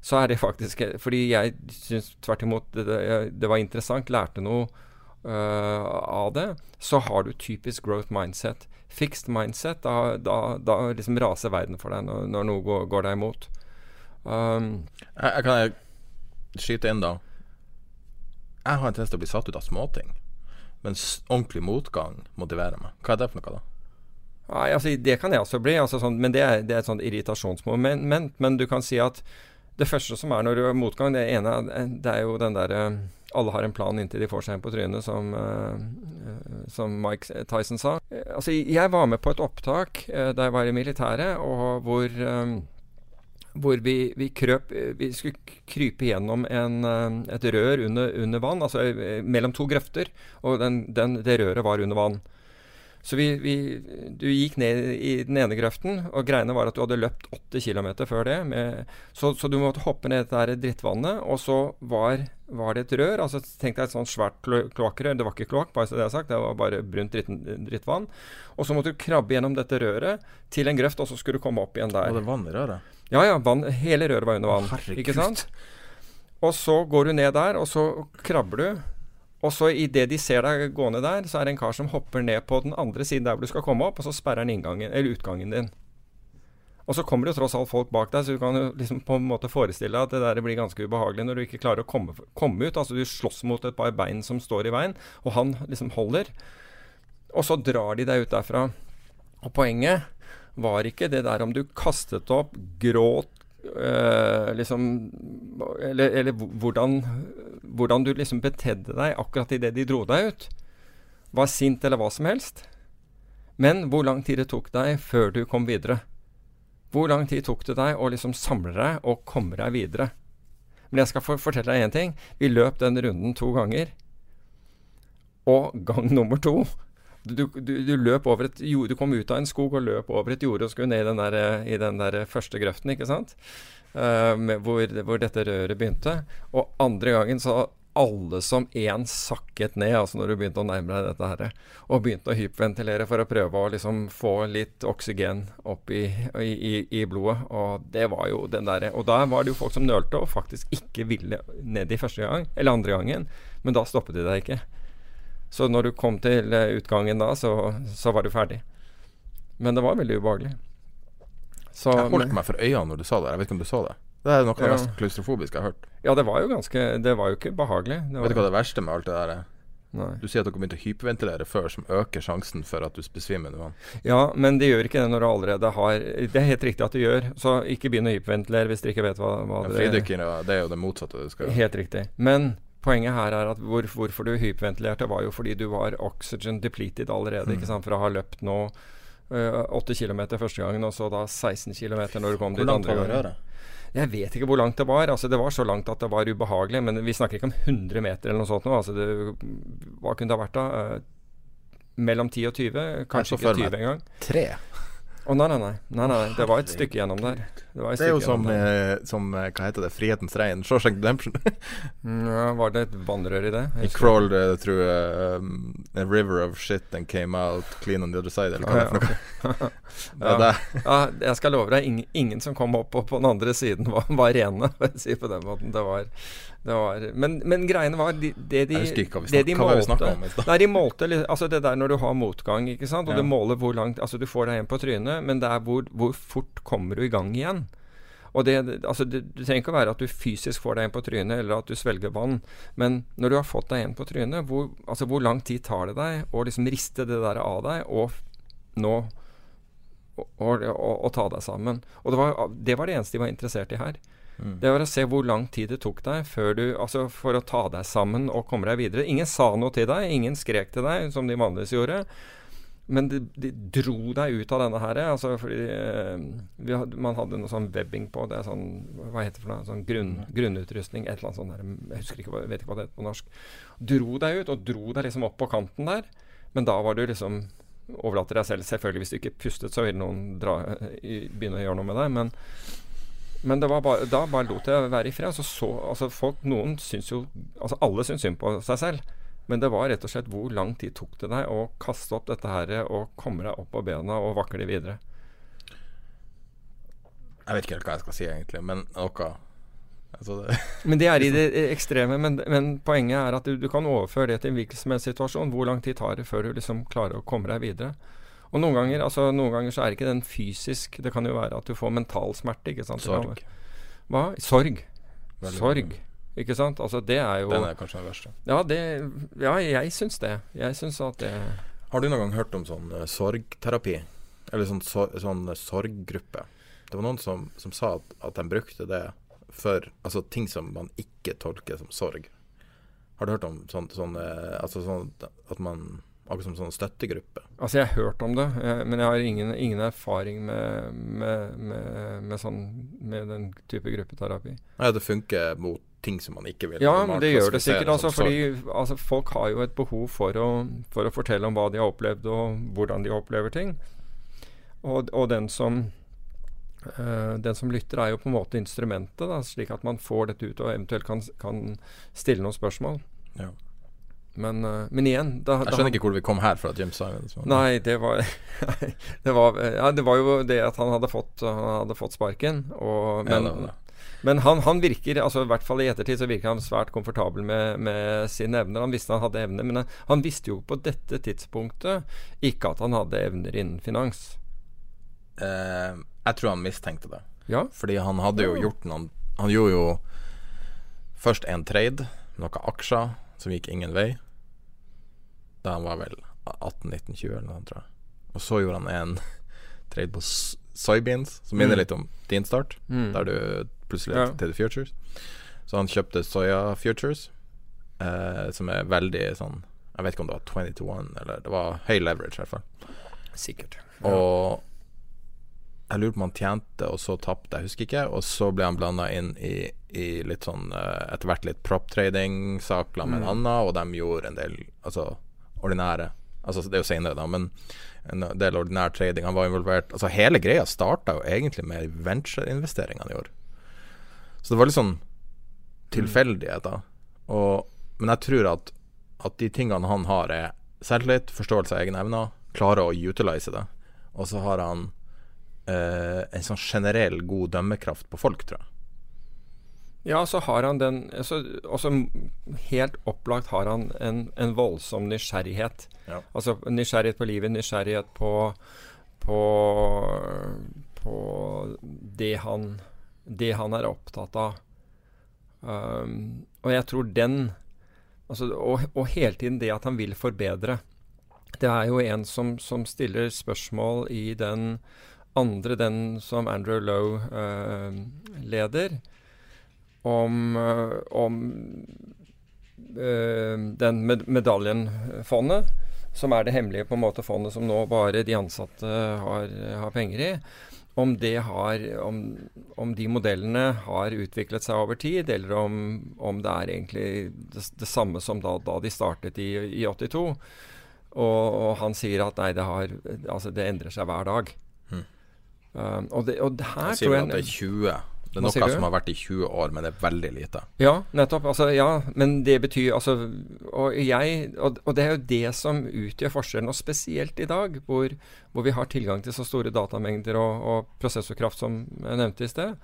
S7: så er det faktisk Fordi jeg syns tvert imot det, det, det var interessant, lærte noe av det, så har du typisk growth mindset. Fixed mindset, da, da, da liksom raser verden for deg når, når noe går, går deg imot. Um,
S5: Jeg, jeg kan jeg skyte inn, da. Jeg har en tendens til å bli satt ut av småting, mens ordentlig motgang motiverer meg. Hva er det for noe, da?
S7: Nei, altså Det kan jeg også bli, altså sånn, men det er, det er et sånt irritasjonsmoment. Men du kan si at det første som er når du har motgang, det ene det er jo den derre alle har en plan inntil de får seg en på trynet, som, eh, som Mike Tyson sa. Eh, altså, jeg var med på et opptak eh, da jeg var i militæret, og hvor, eh, hvor vi, vi, krøp Vi skulle krype gjennom en, eh, et rør under, under, vann, altså eh, mellom to grøfter. Og den, den, det røret var under vann. Så vi, vi, du gikk ned i den ene grøften, og greiene var at du hadde løpt 8 km før det. Med, så, så, du måtte hoppe ned dette drittvannet, og så var, var, det et rør. altså Tenk deg et sånt svært kloakkrør. Det var ikke kloakk, bare så det er sagt, det var bare brunt dritt, drittvann. Og så måtte du krabbe gjennom dette røret til en grøft, og så skulle du komme opp igjen der.
S5: Var det vannrøret?
S7: Ja, ja. Vann, hele røret var under vann.
S5: Herregud.
S7: Ikke sant? Og så går du ned der, og så krabber du. Og så idet de ser deg gående der, så er det en kar som hopper ned på den andre siden der hvor du skal komme opp, og så sperrer han inngangen, eller utgangen din. Og så kommer det jo tross alt folk bak deg, så du kan jo liksom på en måte forestille deg at det der blir ganske ubehagelig når du ikke klarer å komme, komme ut. Altså du slåss mot et par bein som står i veien, og han liksom holder. Og så drar de deg ut derfra. Og poenget var ikke det der om du kastet opp, gråt, øh, liksom Eller, eller hvordan hvordan du liksom betedde deg akkurat idet de dro deg ut. Var sint eller hva som helst. Men hvor lang tid det tok deg før du kom videre. Hvor lang tid tok det deg å liksom samle deg og komme deg videre? Men jeg skal for fortelle deg én ting. Vi løp den runden to ganger. Og gang nummer to du, du, du, løp over et jord, du kom ut av en skog og løp over et jorde og skulle ned i den der, i den der første grøften, ikke sant? Uh, hvor, hvor, dette røret begynte. Og andre gangen så alle som én sakket ned, altså når du begynte å nærme deg dette her, og begynte å hyperventilere for å prøve å liksom få litt oksygen opp i, i, i, blodet. Og det var jo den derre Og da var det jo folk som nølte og faktisk ikke ville ned i første gang, eller andre gangen, men da stoppet de deg ikke. Så når du kom til eh, utgangen da, så, så var du ferdig. Men det var veldig ubehagelig.
S5: Så, jeg holdt meg for øynene når du sa det. Jeg vet ikke om du så det. Det er noe av det mest klaustrofobiske jeg har hørt.
S7: Ja, det var jo ganske Det var jo ikke behagelig.
S5: Var, vet du hva det verste med alt det der er?
S7: Nei.
S5: Du sier at dere begynte å hyperventilere før, som øker sjansen for at du besvimer under.
S7: Ja, men det gjør ikke det når du allerede har Det er helt riktig at du gjør. Så ikke begynn å hyperventilere hvis dere ikke vet hva, hva
S5: ja, Fridykking, det er jo det motsatte du skal
S7: gjøre. Helt riktig. Men poenget her er at hvor, hvorfor du hyperventilerte, var jo fordi du var oxygen depleted allerede, mm. ikke sant, for å ha løpt nå 8 uh, km første gangen, og så da 16 km når du kom dit andre gangen. Jeg vet ikke hvor langt det var. Altså, det var så langt at det var ubehagelig. Men vi snakker ikke om 100 meter eller noe sånt. Nå. Altså, det, hva kunne det ha vært da? Uh, mellom 10 og 20? Kanskje ikke 20 engang. Å oh, nei, nei, nei, nei, nei. Det var et stykke gjennom der.
S5: Det, det er jo som, eh, som, eh, Hva heter det? Frihetens regn? Shawshank Redemption.
S7: Mm, ja, var det et vannrør i det?
S5: He crawled uh, through a, um, a, river of shit and came out clean on the other side, eller hva ah,
S7: ja, ja. ja, jeg skal love deg, ingen, ingen som kom opp på, på den andre siden, var, var rene, for å si på den måten. Det var var, men, men, greiene var de, det de,
S5: hva
S7: det de målte
S5: om,
S7: Nei, de målte altså det der når du har motgang, ikke sant, og ja. du måler hvor langt Altså, du får deg en på trynet, men det er hvor, hvor fort kommer du i gang igjen. Og det, altså det, det, trenger ikke å være at du fysisk får deg en på trynet, eller at du svelger vann. Men når du har fått deg en på trynet, hvor, altså hvor lang tid tar det deg å liksom riste det der av deg, og nå å ta deg sammen? Og det var, det var, det eneste de var interessert i her. Mm. Det var å se hvor lang tid det tok deg før du, altså for å ta deg sammen og komme deg videre. Ingen sa noe til deg, ingen skrek til deg, som de vanligvis gjorde. Men de, de dro deg ut av denne her. Altså fordi eh, hadde, Man hadde noe sånn webbing på. Det er sånn Hva heter det for noe? Sånn grunn, grunnutrustning. Et eller annet sånt der, Jeg husker ikke, vet ikke hva det heter på norsk. Dro deg ut, og dro deg liksom opp på kanten der. Men da var du liksom Overlater deg selv. Selvfølgelig, hvis du ikke pustet, så vil noen dra, begynne å gjøre noe med deg. Men men bare, da bare lot jeg være i fred. Altså, så, altså folk, noen syns jo Altså alle syns synd på seg selv. Men det var rett og slett hvor lang tid tok det deg å kaste opp dette her og komme deg opp på bena og vakle videre?
S5: Jeg vet ikke helt hva jeg skal si, egentlig, men noe altså det,
S7: Men det er i det ekstreme. Men, men poenget er at du, du, kan overføre det til en hvilken som helst situasjon. Hvor lang tid tar det før du liksom klarer å komme deg videre? Og noen ganger, altså, noen ganger så er ikke den fysisk Det kan jo være at du får mental smerte. ikke sant?
S5: Sorg.
S7: Hva? Sorg. Veldig Sorg. Ikke sant? Altså, det er jo
S5: Den er kanskje den verste.
S7: Ja, det, ja jeg syns det. Jeg syns at det
S5: Har du noen gang hørt om sånn uh, sorgterapi? Eller sånn, så, sånn uh, sorggruppe? Det var noen som, som sa at, at de brukte det for altså, ting som man ikke tolker som sorg. Har du hørt om sånn, sånn uh, altså sånn at man Akkurat som sånn støttegruppe.
S7: Altså, jeg har hørt om det, eh, men jeg har ingen, ingen erfaring med, med, med, med, sånn, med den type gruppeterapi.
S5: Ja, det funker mot ting som man ikke vil
S7: Ja, men det gjør det sikkert. Altså, fordi altså, folk har jo et behov for å, for å fortelle om hva de har opplevd, og hvordan de opplever ting. Og, og den som eh, den som lytter, er jo på en måte instrumentet, da, slik at man får dette ut og eventuelt kan, kan stille noen spørsmål.
S5: Ja.
S7: Men, eh, men igjen da,
S5: Jeg skjønner ikke hvor vi kom her fra, Jim Simons.
S7: Nei, det var det var, ja, det var jo det at han hadde fått, han hadde fått sparken. Og, men
S5: ja, det.
S7: men han, han virker, altså i hvert fall i ettertid, så virker han svært komfortabel med, med sine evner. Han visste han hadde evner, men han, han visste jo på dette tidspunktet ikke at han hadde evner innen finans.
S5: Eh, jeg tror han mistenkte det.
S7: Ja,
S5: Fordi han hadde jo gjort noen Han gjorde jo først en trade, noen aksjer, som gikk ingen vei. Da han var vel 18-19-20 eller noe, tror jeg. Og så gjorde han en trade på soybeans, som minner
S7: Mm.
S5: litt om din start,
S7: Mm.
S5: der du plutselig
S7: Ja.
S5: til the futures. Så han kjøpte soya futures, eh, som er veldig sånn Jeg vet ikke om det var 20 to 1, eller det var høy leverage, i hvert fall.
S7: sikkert.
S5: Og jeg lurer på om han tjente, og så tapte, jeg husker ikke. Og så ble han blanda inn i, i litt sånn eh, etter hvert litt prop-trading-sak med en annen, og de gjorde en del altså ordinære Altså det er jo senere, da, men en del ordinær trading. Han var involvert Altså hele greia starta jo egentlig med ventureinvesteringene i år. Så det var litt sånn tilfeldigheter. Og, men jeg tror at, at de tingene han har, er selvtillit, forståelse av egne evner, klarer å utilize det. Og så har han eh, en sånn generell god dømmekraft på folk, tror jeg.
S7: Ja, så har han den altså, også Helt opplagt har han en, en voldsom nysgjerrighet.
S5: Ja.
S7: Altså nysgjerrighet på livet, nysgjerrighet på på, på det, han, det han er opptatt av. Um, og jeg tror den altså, og, og hele tiden det at han vil forbedre. Det er jo en som, som stiller spørsmål i den andre, den som Andrew Lowe uh, leder, om, eh, om eh, den med medaljenfondet, som er det hemmelige på en måte fondet som nå bare de ansatte har, har penger i. Om, har, om, om de modellene har utviklet seg over tid, eller om, om det er egentlig det, det samme som da, da de startet i, i 82. Og, og han sier at nei, det, har, altså det endrer seg hver dag.
S5: Mm.
S7: Um, og, det, og det her
S5: sier
S7: tror jeg
S5: at det er 20. Det er noe som har vært i 20 år, men det er veldig lite.
S7: Ja, nettopp. Altså, ja, men det betyr altså Og jeg Og, og det er jo det som utgjør forskjellen, og spesielt i dag, hvor, hvor vi har tilgang til så store datamengder og, og prosessorkraft som jeg nevnte i sted.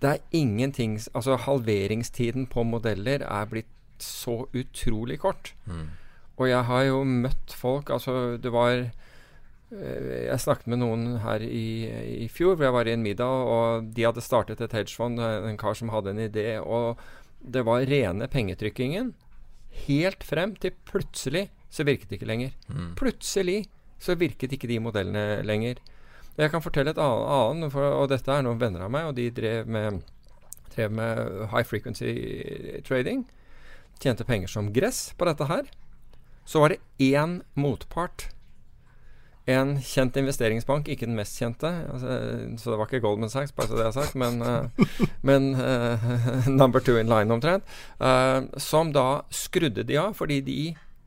S7: Det er ingenting Altså, halveringstiden på modeller er blitt så utrolig kort.
S5: Mm.
S7: Og jeg har jo møtt folk Altså, det var Jeg snakket med noen her i, i fjor, hvor jeg var i en middag, og de hadde startet et hedgefond, eh, en kar som hadde en idé, og det var rene pengetrykkingen. Helt frem til plutselig så virket det ikke lenger.
S5: Mm.
S7: Plutselig så virket ikke de modellene lenger. Jeg kan fortelle et annet, for, og dette er noen venner av meg, og de drev med, drev med high frequency trading. Tjente penger som gress på dette her. Så var det én motpart. En kjent investeringsbank, ikke den mest kjente. Altså, så det var ikke Goldman Sachs, bare så det er sagt, men, uh, men uh, number two in line omtrent. Uh, som da skrudde de av, fordi de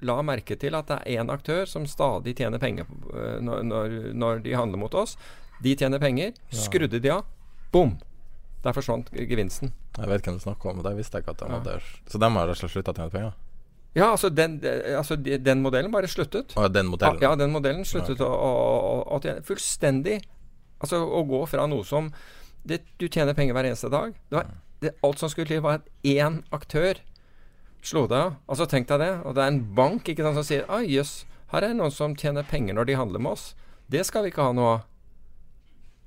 S7: la merke til at det er én aktør som stadig tjener penger når, når, når de handler mot oss. De tjener penger. Skrudde de av. Bom! Der forsvant gevinsten.
S5: Jeg vet hvem du snakker om, det visste jeg ikke at de
S7: Ja.
S5: hadde Så de har rett og slett slutta å tjene penger?
S7: Ja, altså den, altså den modellen bare sluttet.
S5: Og den modellen?
S7: Ja, den modellen sluttet å, å, å tjene fullstendig Altså å gå fra noe som det, Du tjener penger hver eneste dag. Det var, det, alt som skulle til, var at én aktør slo deg av. Altså Tenk deg det. Og det er en bank ikke sant, som sier ah, jøss, her er det noen som tjener penger når de handler med oss. Det skal vi ikke ha noe av.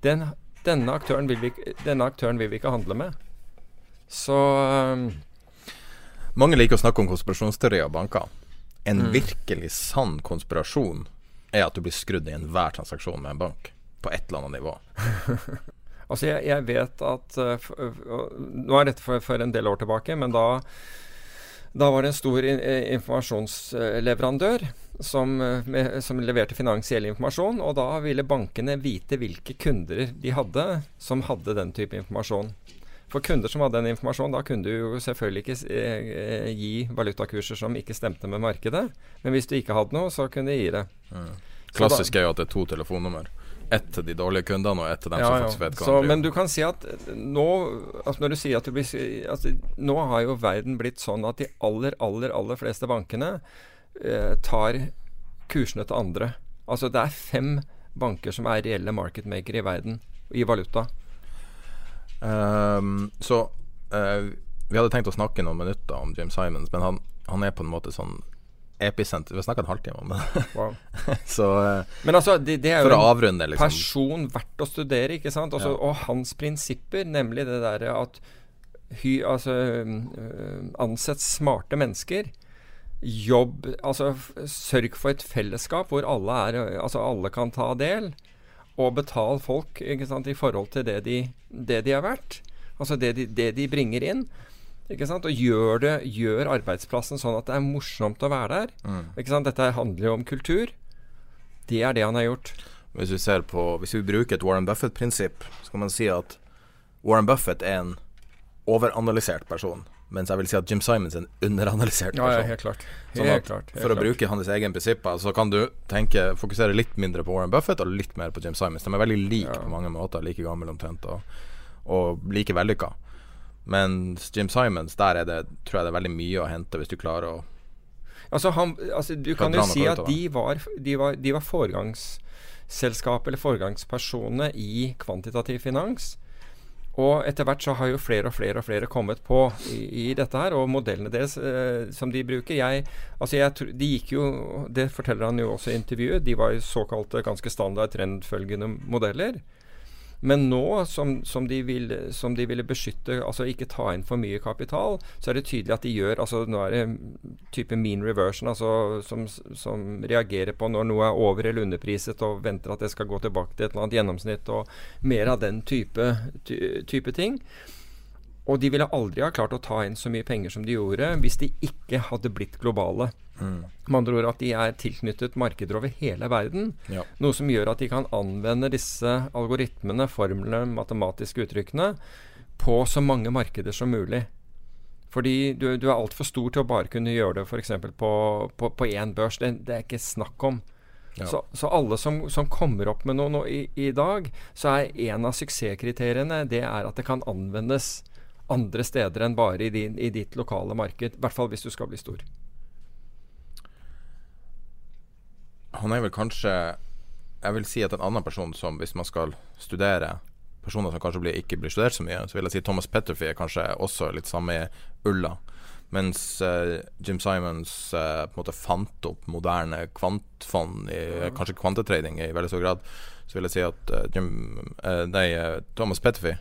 S7: Den, denne, aktøren vi, denne aktøren vil vi ikke handle med. Så
S5: Mange liker å snakke om konspirasjonsteorier og banker. En
S7: Mm.
S5: virkelig sann konspirasjon er at du blir skrudd i enhver transaksjon med en bank. På et eller annet nivå.
S7: Altså, jeg, jeg vet at uh, uh, Nå er dette for, for en del år tilbake, men da Da var det en stor eh, informasjonsleverandør som, eh, som, leverte finansiell informasjon, og da ville bankene vite hvilke kunder de hadde som hadde den type informasjon. For kunder som hadde den informasjonen, da kunne du jo selvfølgelig ikke eh, gi valutakurser som ikke stemte med markedet. Men hvis du ikke hadde noe, så kunne de gi det.
S5: Mm. Klassisk er jo at det er to telefonnummer. Ett til de dårlige kundene og ett til dem
S7: ja,
S5: som faktisk vet hva
S7: så, Men du kan si at nå altså Når du sier at du blir altså, Nå har jo verden blitt sånn at de aller, aller, aller fleste bankene eh, tar kursene til andre. Altså det er fem banker som er reelle marketmakere i verden i valuta.
S5: Um, så uh, vi hadde tenkt å snakke noen minutter om Jim Simons, men han, han er på en måte sånn episenter. Vi har snakka en halvtime om det.
S7: Wow.
S5: så uh,
S7: Men altså, det, det er jo
S5: avrunde,
S7: en
S5: liksom.
S7: person verdt å studere, ikke sant? Også,
S5: Ja.
S7: Og hans prinsipper, nemlig det derre at hy, altså, øh, ansett smarte mennesker. Jobb Altså sørg for et fellesskap hvor alle, er, altså alle kan ta del. Og betale folk sant, i forhold til det de, det de er verdt. Altså det de, det de bringer inn. Og gjør, det, gjør arbeidsplassen sånn at det er morsomt å være der.
S5: Mm.
S7: Dette handler jo om kultur. Det er det han har gjort.
S5: Hvis vi ser på Hvis vi bruker et Warren Buffett-prinsipp, så kan man si at Warren Buffett er en overanalysert person. Mens jeg vil si at Jim Simons er en underanalysert
S7: Ja,
S5: person.
S7: ja, helt klart.
S5: Sånn at
S7: klart. helt
S5: For å
S7: klart.
S5: bruke hans egen prinsipper, så kan du tenke fokusere litt mindre på Warren Buffett og litt mer på Jim Simons. De er veldig like
S7: Ja.
S5: på mange måter, like gamle omtrent, og, og like vellykka. Mens Jim Simons, der er det, tror jeg det er veldig mye å hente hvis du klarer å
S7: Altså, han, altså Du
S5: Kan
S7: jo si at de var, de var, de var foregangsselskap eller foregangspersonene i kvantitativ finans. Og etter hvert så har jo flere og flere og flere kommet på i, i dette her. Og modellene deres eh, som de bruker jeg, altså jeg, De gikk jo Det forteller han jo også i intervjuet. De var jo såkalte ganske standard trendfølgende modeller. Men nå som, som, de vil, som de ville beskytte, altså ikke ta inn for mye kapital, så er det tydelig at de gjør altså Nå er det type mean reversion, altså som, som reagerer på når noe er over- eller underpriset og venter at det skal gå tilbake til et eller annet gjennomsnitt, og mer av den type, ty, type ting. Og de ville aldri ha klart å ta inn så mye penger som de gjorde hvis de ikke hadde blitt globale. Med andre ord at de er tilknyttet markeder over hele verden.
S5: Ja.
S7: Noe som gjør at de kan anvende disse algoritmene, formlene, matematiske uttrykkene på så mange markeder som mulig. Fordi du, du er altfor stor til å bare kunne gjøre det f.eks. på på på én børs. Det, det er ikke snakk om.
S5: Ja.
S7: Så, så alle som, som kommer opp med noe nå i, i dag, så er en av suksesskriteriene det er at det kan anvendes andre steder enn bare i, din, i ditt lokale marked. I hvert fall hvis du skal bli stor.
S5: Han er vel kanskje Jeg vil si at en annen person som, hvis man skal studere personer som kanskje blir, ikke blir studert så mye, så vil jeg si Thomas Petterfie er kanskje også litt samme ulla. Mens uh, Jim Simons uh, på en måte fant opp moderne kvantfond, i, kanskje kvantetrading i veldig stor grad, så vil jeg si at uh, Jim, nei, Thomas Petterfie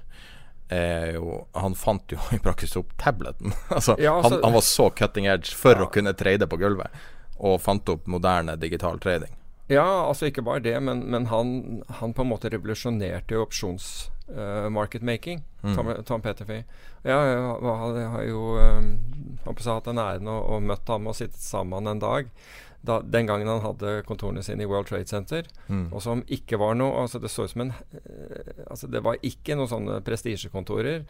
S5: er jo, han fant jo i praksis opp tableten. altså,
S7: Ja, altså-
S5: han, han var så cutting edge for å kunne trade på gulvet, og fant opp moderne digital trading.
S7: Ja, altså ikke bare det, men, men han, han på en måte revolusjonerte jo opsjons-market-making, Tom, Tom Petterfee. Ja, jeg har, jeg har jo um, jeg, hatt den æren å, å møtt ham og sittet sammen en dag. Da, den gangen han hadde kontorene sine i World Trade Center, og som ikke var noe altså Det så ut som en eh, Altså det var ikke noen sånne prestisjekontorer.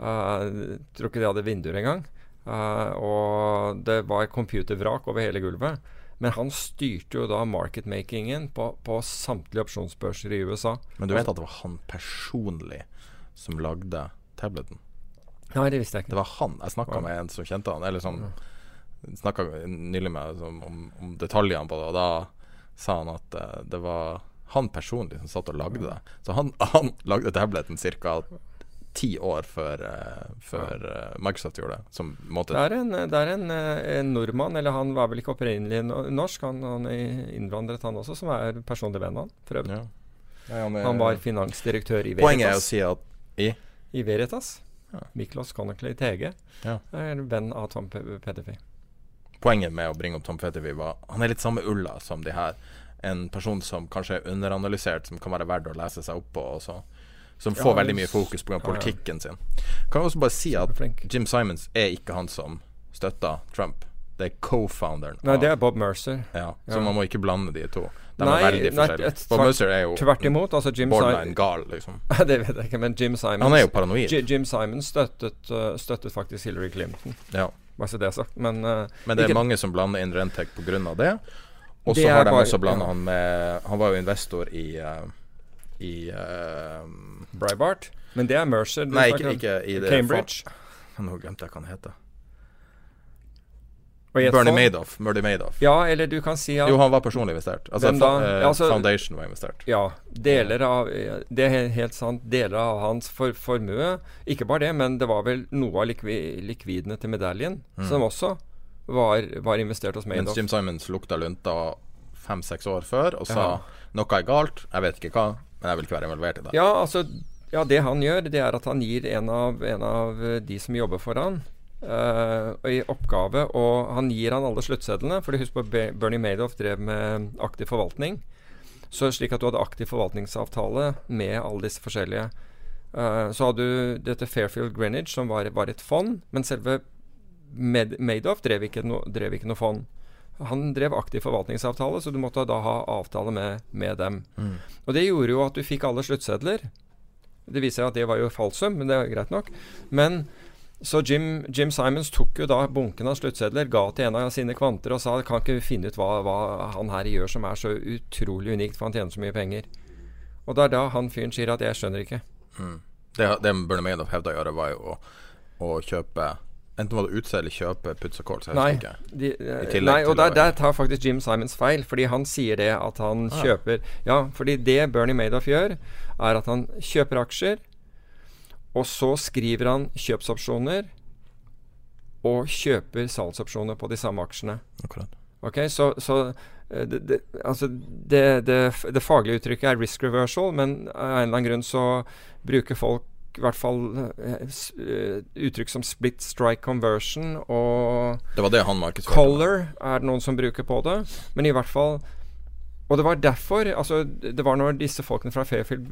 S7: Uh, tror ikke de hadde vinduer engang. Uh, og det var computervrak over hele gulvet. Men han styrte jo da marketmakingen på, på samtlige opsjonsbørser i USA.
S5: Men du vet at det var han personlig som lagde tableten?
S7: Nei, det visste jeg ikke.
S5: Det var han. Jeg snakka med en som kjente han, eller som snakka nylig med sånn, om, om detaljene på det, og da sa han at eh, det var han personlig som satt og lagde det. Så han, han lagde tableten ca. ti år før, eh, før eh, Microsoft gjorde det. Som måte
S7: Det er, en, det er en, eh, en nordmann, eller han var vel ikke opprinnelig norsk, han, han er innvandret han også, som er personlig venn av han, for øvrig.
S5: ja. Nei, han,
S7: Han var finansdirektør i Veritas.
S5: Poenget er å si at i
S7: I Veritas.
S5: Ja.
S7: Miklos Connickley Tege
S5: Ja.
S7: er venn av Tom Pe- Petterfee.
S5: Poenget med å bringe opp Tom Petterfee var Han er litt samme ulla som de her. En person som kanskje er underanalysert, som kan være verdt å lese seg opp på. Og så, som får
S7: Ja,
S5: veldig mye fokus pga. politikken sin. Kan jeg også bare si at Jim Simons er ikke han som støtter Trump. Det er co-founderen.
S7: Nei, det er Bob Mercer.
S5: ja, Så
S7: ja.
S5: man må ikke blande de to. De
S7: Nei,
S5: er veldig
S7: nei,
S5: forskjellige.
S7: et-
S5: Bob Mercer er jo
S7: Tvert imot. Altså Jim
S5: borderline gal, liksom.
S7: Det vet jeg ikke, men Jim Simons
S5: Han er jo paranoid.
S7: Jim Simons støttet, uh, støttet faktisk Hillary Clinton.
S5: Ja.
S7: Bare så det er sagt. Men, uh,
S5: Men det er
S7: Ikke-
S5: mange som blander inn Rentec pga. det. Og så har de
S7: bare-
S5: også blanda
S7: ja.
S5: han med Han var jo investor i uh, I uh,
S7: Breitbart. Men det er Mercer.
S5: Nei, ikke, ikke i det
S7: Cambridge.
S5: Fa- Nå glemte jeg hva han heter. Bernie Madoff. Murdy Madoff.
S7: Ja, eller du kan si at
S5: Jo, han var personlig investert. Altså,
S7: da?
S5: eh,
S7: altså-
S5: Foundation var investert.
S7: Ja, deler av Det er helt sant. Deler av hans for, formue Ikke bare det, men det var vel noe av likvi, likvidene til medaljen som også var, var investert hos
S5: Madoff. Mens. Jim Simons lukta lunta fem-seks år før og sa
S7: Ja.
S5: noe er galt, jeg vet ikke hva, men jeg vil ikke være involvert i det.
S7: Ja, altså Ja, det han gjør, det er at han gir en av, en av eh, de som jobber for han uh, i oppgave, og han gir han alle sluttsedlene. For husk på Bernie Madoff drev med aktiv forvaltning. Så slik at du hadde aktiv forvaltningsavtale med alle disse forskjellige. Uh, så hadde du dette Fairfield Greenwich, som var, var et fond, men selve Madoff drev no, drev ikke noe fond. Han drev aktiv forvaltningsavtale, så du måtte da ha avtale med, med dem. Og det gjorde jo at du fikk alle sluttsedler. Det viser seg at det var jo falsum, men det er greit nok. Men så Jim, Jim Simons tok jo da bunken av sluttsedler, ga til en av sine kvanter og sa kan ikke vi finne ut hva, hva han her gjør som er så utrolig unikt, for han tjener så mye penger. Og det er da han fyren sier at jeg skjønner ikke.
S5: Det, det Bernie Madoff hevda å gjøre, var jo å, å kjøpe Enten var det utse eller kjøpe Putz og Kål, så jeg
S7: Nei,
S5: ikke.
S7: de, eh,
S5: tillegg
S7: nei og der, der tar faktisk Jim Simons feil, fordi han sier det at han
S5: Ah.
S7: kjøper Ja, fordi det Bernie Madoff gjør, er at han kjøper aksjer, og så skriver han kjøpsopsjoner og kjøper salgsopsjoner på de samme aksjene.
S5: Akkurat.
S7: Ok, Så, så eh, det, det, altså det, det, det faglige uttrykket er risk reversal, men av en eller annen grunn så bruker folk i hvert fall eh, eh, uttrykk som split strike conversion og
S5: Det var det han markedsførte.
S7: Color er det noen som bruker på det. Men i hvert fall Og det var derfor altså Det var når disse folkene fra Fairfield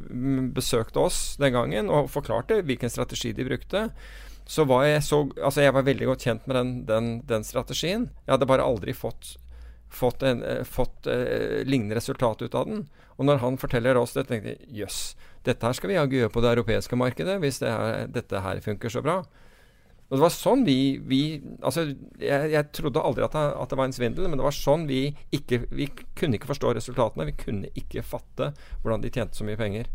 S7: besøkte oss den gangen og forklarte hvilken strategi de brukte, så var jeg så Altså, jeg var veldig godt kjent med den, den, den strategien. Jeg hadde bare aldri fått fått, en, eh, fått eh, lignende resultat ut av den. Og når han forteller oss det, tenkte jeg jøss, dette her skal vi jaggu gjøre på det europeiske markedet hvis det her, dette her funker så bra. Og det var sånn vi, vi Altså, jeg, jeg trodde aldri at det, at det var en svindel, men det var sånn vi ikke Vi kunne ikke forstå resultatene. Vi kunne ikke fatte hvordan de tjente så mye penger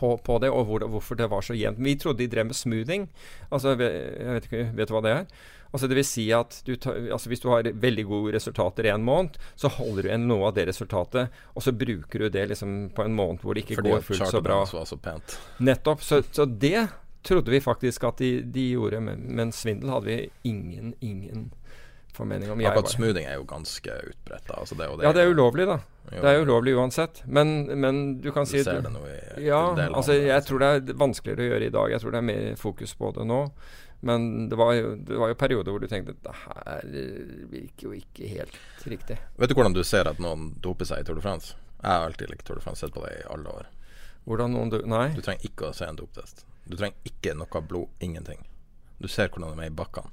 S7: på, på det, og hvor, hvorfor det var så jevnt. Vi trodde de drev med smoothing. Altså, jeg vet ikke, vet du hva det er? Altså det vil si at du tar, altså Hvis du har veldig gode resultater i en måned, så holder du igjen noe av det resultatet, og så bruker du det liksom på en måned hvor det ikke
S5: Fordi
S7: går fullt så bra.
S5: var så pent.
S7: Nettopp. Så, så det trodde vi faktisk at de, de gjorde, men, men svindel hadde vi ingen, ingen formening om.
S5: Akkurat smoothing er jo ganske utbredt. Altså det, og
S7: ja, det er ulovlig, da.
S5: Jo,
S7: Det er ulovlig uansett. Men, men du kan
S5: Du
S7: si
S5: ser det nå i
S7: Ja, altså jeg tror det er vanskeligere å gjøre i dag. Jeg tror det er mer fokus på det nå. Men det var jo, det var jo perioder hvor du tenkte det her virker jo ikke helt riktig.
S5: Vet du hvordan du ser at noen doper seg i Tour de France? Jeg har alltid likt Tour de France, sett på det i alle år.
S7: Hvordan noen du Nei?
S5: Du trenger ikke å se en doptest. Du trenger ikke noe blod, ingenting. Du ser hvordan de er i bakkene.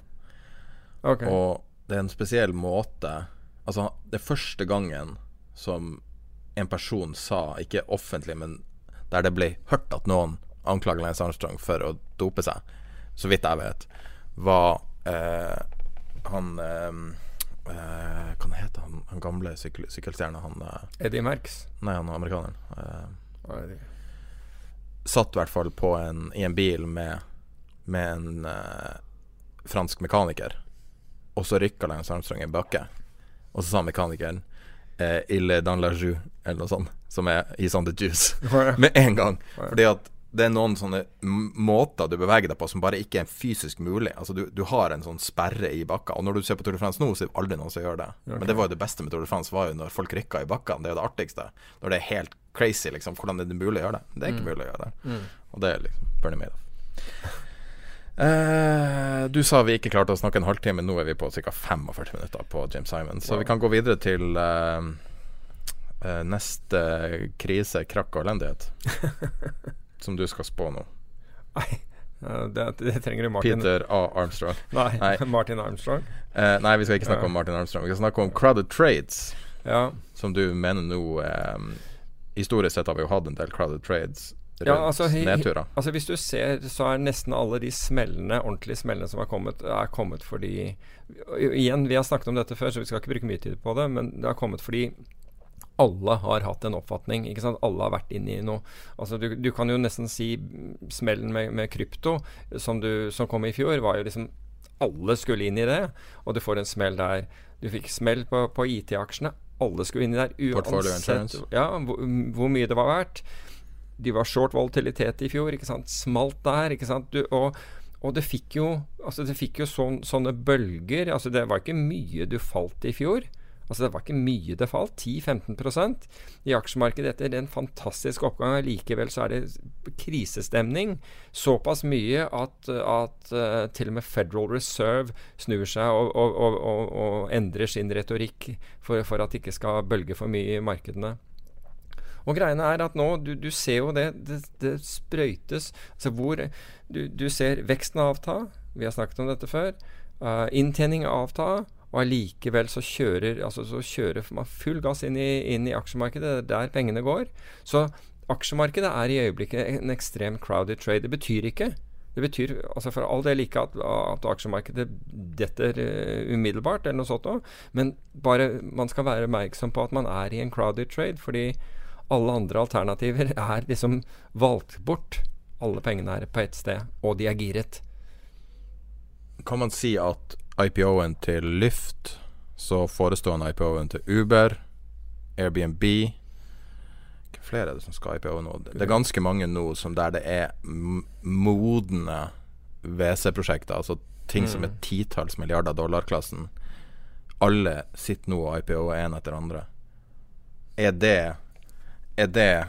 S7: Okay.
S5: Og det er en spesiell måte Altså, det første gangen som en person sa, ikke offentlig, men der det ble hørt at noen anklager Lance Armstrong for å dope seg, så vidt jeg vet, var eh, han eh, eh, Hva heter han, han gamle sykkel, sykkelstjerna? Han eh,
S7: Eddie Merx?
S5: Nei, han amerikaneren. Eh, satt i hvert fall på en, i en bil med, med en eh, fransk mekaniker. Og så rykka Lance Armstrong i bakke. Og så sa mekanikeren eh, 'Ille dans la jus', eller noe sånt. Som er 'He's on the juice'. Med en gang. Fordi at det er noen sånne måter du beveger deg på som bare ikke er fysisk mulig. Altså du, du har en sånn sperre i bakka. Og når du ser på Tour de France nå, så er det aldri noen som gjør det. Men det var jo det beste med Tour de France, var jo når folk rykka i bakkene. Det er jo det artigste. Når det er helt crazy, liksom. Hvordan er det mulig å gjøre det? Det er ikke mulig å gjøre det. Og det er liksom Bernie Madoff. Uh, du sa vi ikke klarte å snakke en halvtime. Nå er vi på ca. 45 minutter på James Simon. Så vi kan gå videre til uh, uh, neste krise, krakk og elendighet. som du skal spå nå.
S7: Nei, det, det trenger du Martin
S5: Peter A. Armstrong.
S7: Nei,
S5: Nei.
S7: Martin Armstrong.
S5: Eh, nei, vi skal ikke snakke
S7: Ja.
S5: om Martin Armstrong. Vi skal snakke om crowded trades,
S7: Ja.
S5: som du mener nå eh, Historisk sett har vi jo hatt en del crowded trades rundt
S7: Ja, altså,
S5: nedturer.
S7: Altså Hvis du ser, så er nesten alle de smellene, ordentlige smellene som har kommet, er kommet fordi Igjen, vi har snakket om dette før, så vi skal ikke bruke mye tid på det, men det har kommet fordi alle har hatt en oppfatning. ikke sant? Alle har vært inne i noe. Altså Du, du kan jo nesten si smellen med, med krypto som, du, som kom i fjor, var jo liksom Alle skulle inn i det, og du får en smell der. Du fikk smell på, på IT-aksjene. Alle skulle inn i der uansett ja, hvor, hvor mye det var verdt. De var short volatilitet i fjor, ikke sant. Smalt der, ikke sant. Du, og, og det fikk jo, altså det fikk jo sån, sånne bølger. Altså det var ikke mye du falt i fjor. Altså Det var ikke mye det falt, 10-15% i aksjemarkedet etter en fantastisk oppgang. Likevel så er det krisestemning. Såpass mye at, at uh, til og med Federal Reserve snur seg og, og, og, og, endrer sin retorikk for, for at det ikke skal bølge for mye i markedene. Og greiene er at nå, du, du ser jo det, det, det sprøytes. Altså hvor du, du ser veksten avta, vi har snakket om dette før. Uh, inntjening avta, og allikevel så kjører, altså, så kjører man full gass inn i, inn i aksjemarkedet. Det er der pengene går. Så aksjemarkedet er i øyeblikket en ekstrem crowded trade. Det betyr ikke det betyr altså for all del ikke at, at aksjemarkedet detter uh, umiddelbart, eller noe sånt noe, men bare man skal være oppmerksom på at man er i en crowded trade. fordi alle andre alternativer er liksom valgt bort. Alle pengene er på ett sted, og de er giret.
S5: Kan man si at IPO-en til Lyft, så forestående IPO-en til Uber, Airbnb Hvilke flere er det som skal IPO nå? Det er ganske mange nå som der det er modne WC-prosjekter, altså ting som er titalls milliarder dollar-klassen. Alle sitter nå og IPO-er én etter andre. Er det Er det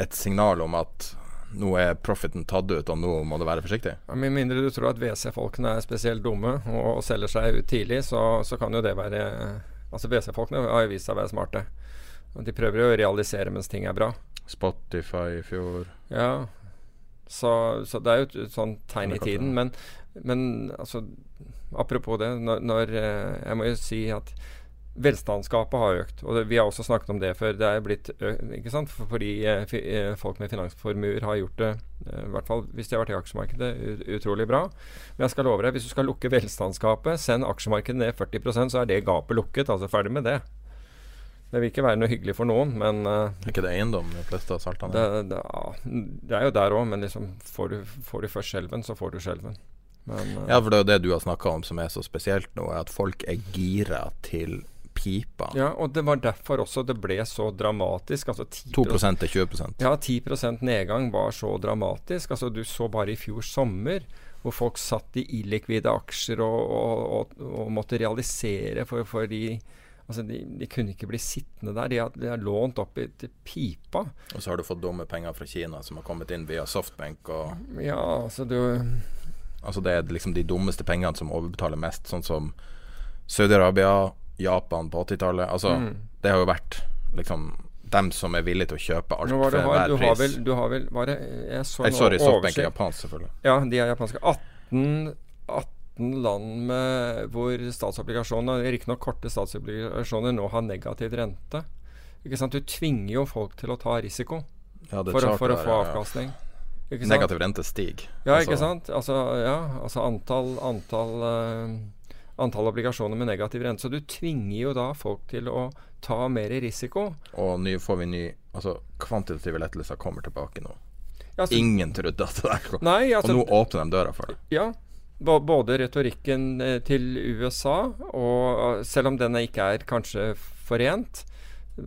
S5: et signal om at nå er profiten tatt ut, og nå må du være forsiktig?
S7: Ja, Med mindre du tror at WC-folkene er spesielt dumme og, og selger seg ut tidlig, så, så kan jo det være Altså WC-folkene har jo vist seg å være smarte. De prøver jo å realisere mens ting er bra.
S5: Spotify i fjor
S7: Ja, så, så det er jo et, et sånn tegn i tiden. Men, men altså Apropos det, når, når eh, Jeg må jo si at velstandsgapet har økt. Og det, vi har også snakket om det før. Det er blitt økt? Fordi eh, eh, folk med finansformuer har gjort det, eh, i hvert fall hvis de har vært i aksjemarkedet, ut, utrolig bra. Men jeg skal love deg, hvis du skal lukke velstandsgapet, send aksjemarkedet ned 40% så er det gapet lukket. Altså ferdig med det. Det vil ikke være noe hyggelig for noen, men eh,
S5: Er ikke det eiendom de fleste av saltene?
S7: det, det, ja, det er jo der òg, men liksom får du, får du først skjelven, så får du skjelven. Men uh,
S5: Ja, for det er jo det du har snakka om som er så spesielt nå, er at folk er gira til pipa.
S7: ja, og det var derfor også det ble så dramatisk. Altså 10
S5: 2 til 20%
S7: Ja, 10% nedgang var så dramatisk. Altså Du så bare i fjor sommer hvor folk satt i illikvide aksjer og, og, og, og måtte realisere for, for de Altså de, de kunne ikke bli sittende der. De har, de har lånt opp i, til pipa.
S5: Og så har du fått dumme penger fra Kina som har kommet inn via Softbank og
S7: Ja, altså du
S5: Altså det er liksom de dummeste pengene som overbetaler mest, sånn som Saudi-Arabia, Japan på 80-tallet. Altså
S7: Mm.
S5: det har jo vært liksom dem som er villige til å kjøpe alt for
S7: hver pris. du, har vel, du har vel var det, Jeg så
S5: Nei, sorry, Softbank er japansk, selvfølgelig.
S7: Ja, de er japanske. 18, 18 land med, hvor statsobligasjoner, riktignok korte statsobligasjoner, nå har negativ rente. Ikke sant? Du tvinger jo folk til å ta risiko
S5: Ja,
S7: for, å- for å få avkastning.
S5: Negativ rente stiger.
S7: Ja,
S5: Altså,
S7: ikke sant? Altså, ja, altså antall, antall, eh, antall obligasjoner med negativ rente. Så du tvinger jo da folk til å ta mer risiko.
S5: Og ny, får vi ny Altså, kvantitative lettelser kommer tilbake nå.
S7: Ja, altså,
S5: Ingen trodde at det kom.
S7: nei,
S5: Og
S7: altså,
S5: nå åpner de døra for det.
S7: Ja. Både retorikken eh, til USA, og eh, selv om den ikke er kanskje forent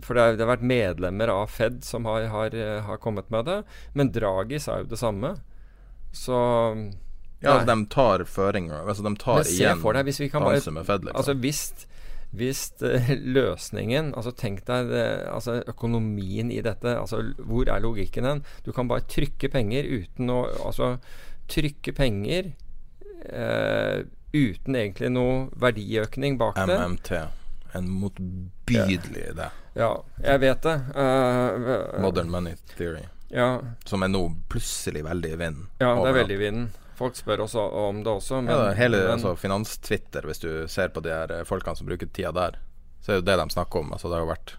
S7: For det, er, det har vært medlemmer av Fed som har, har, eh, har kommet med det. Men Draghi sa jo det samme. Så
S5: Ja,
S7: altså,
S5: de tar føringer. Altså, de tar
S7: Men
S5: igjen
S7: for deg hvis vi kan bare
S5: Fed, liksom.
S7: Altså hvis, hvis eh, løsningen Altså tenk deg det, altså økonomien i dette. Altså Hvor er logikken hen? Du kan bare trykke penger uten å Altså trykke penger eh, uten egentlig noe verdiøkning bak det.
S5: MMT. En motbydelig idé.
S7: Ja, jeg vet det. Uh,
S5: Modern Money Theory.
S7: Ja,
S5: som er nå plutselig veldig i vinden.
S7: ja det er veldig i vinden. Folk spør også om det også, men,
S5: ja, hele
S7: men
S5: altså, finans-Twitter, hvis du ser på de her eh, folkene som bruker tida der, så er det det de snakker om. Altså, det har jo vært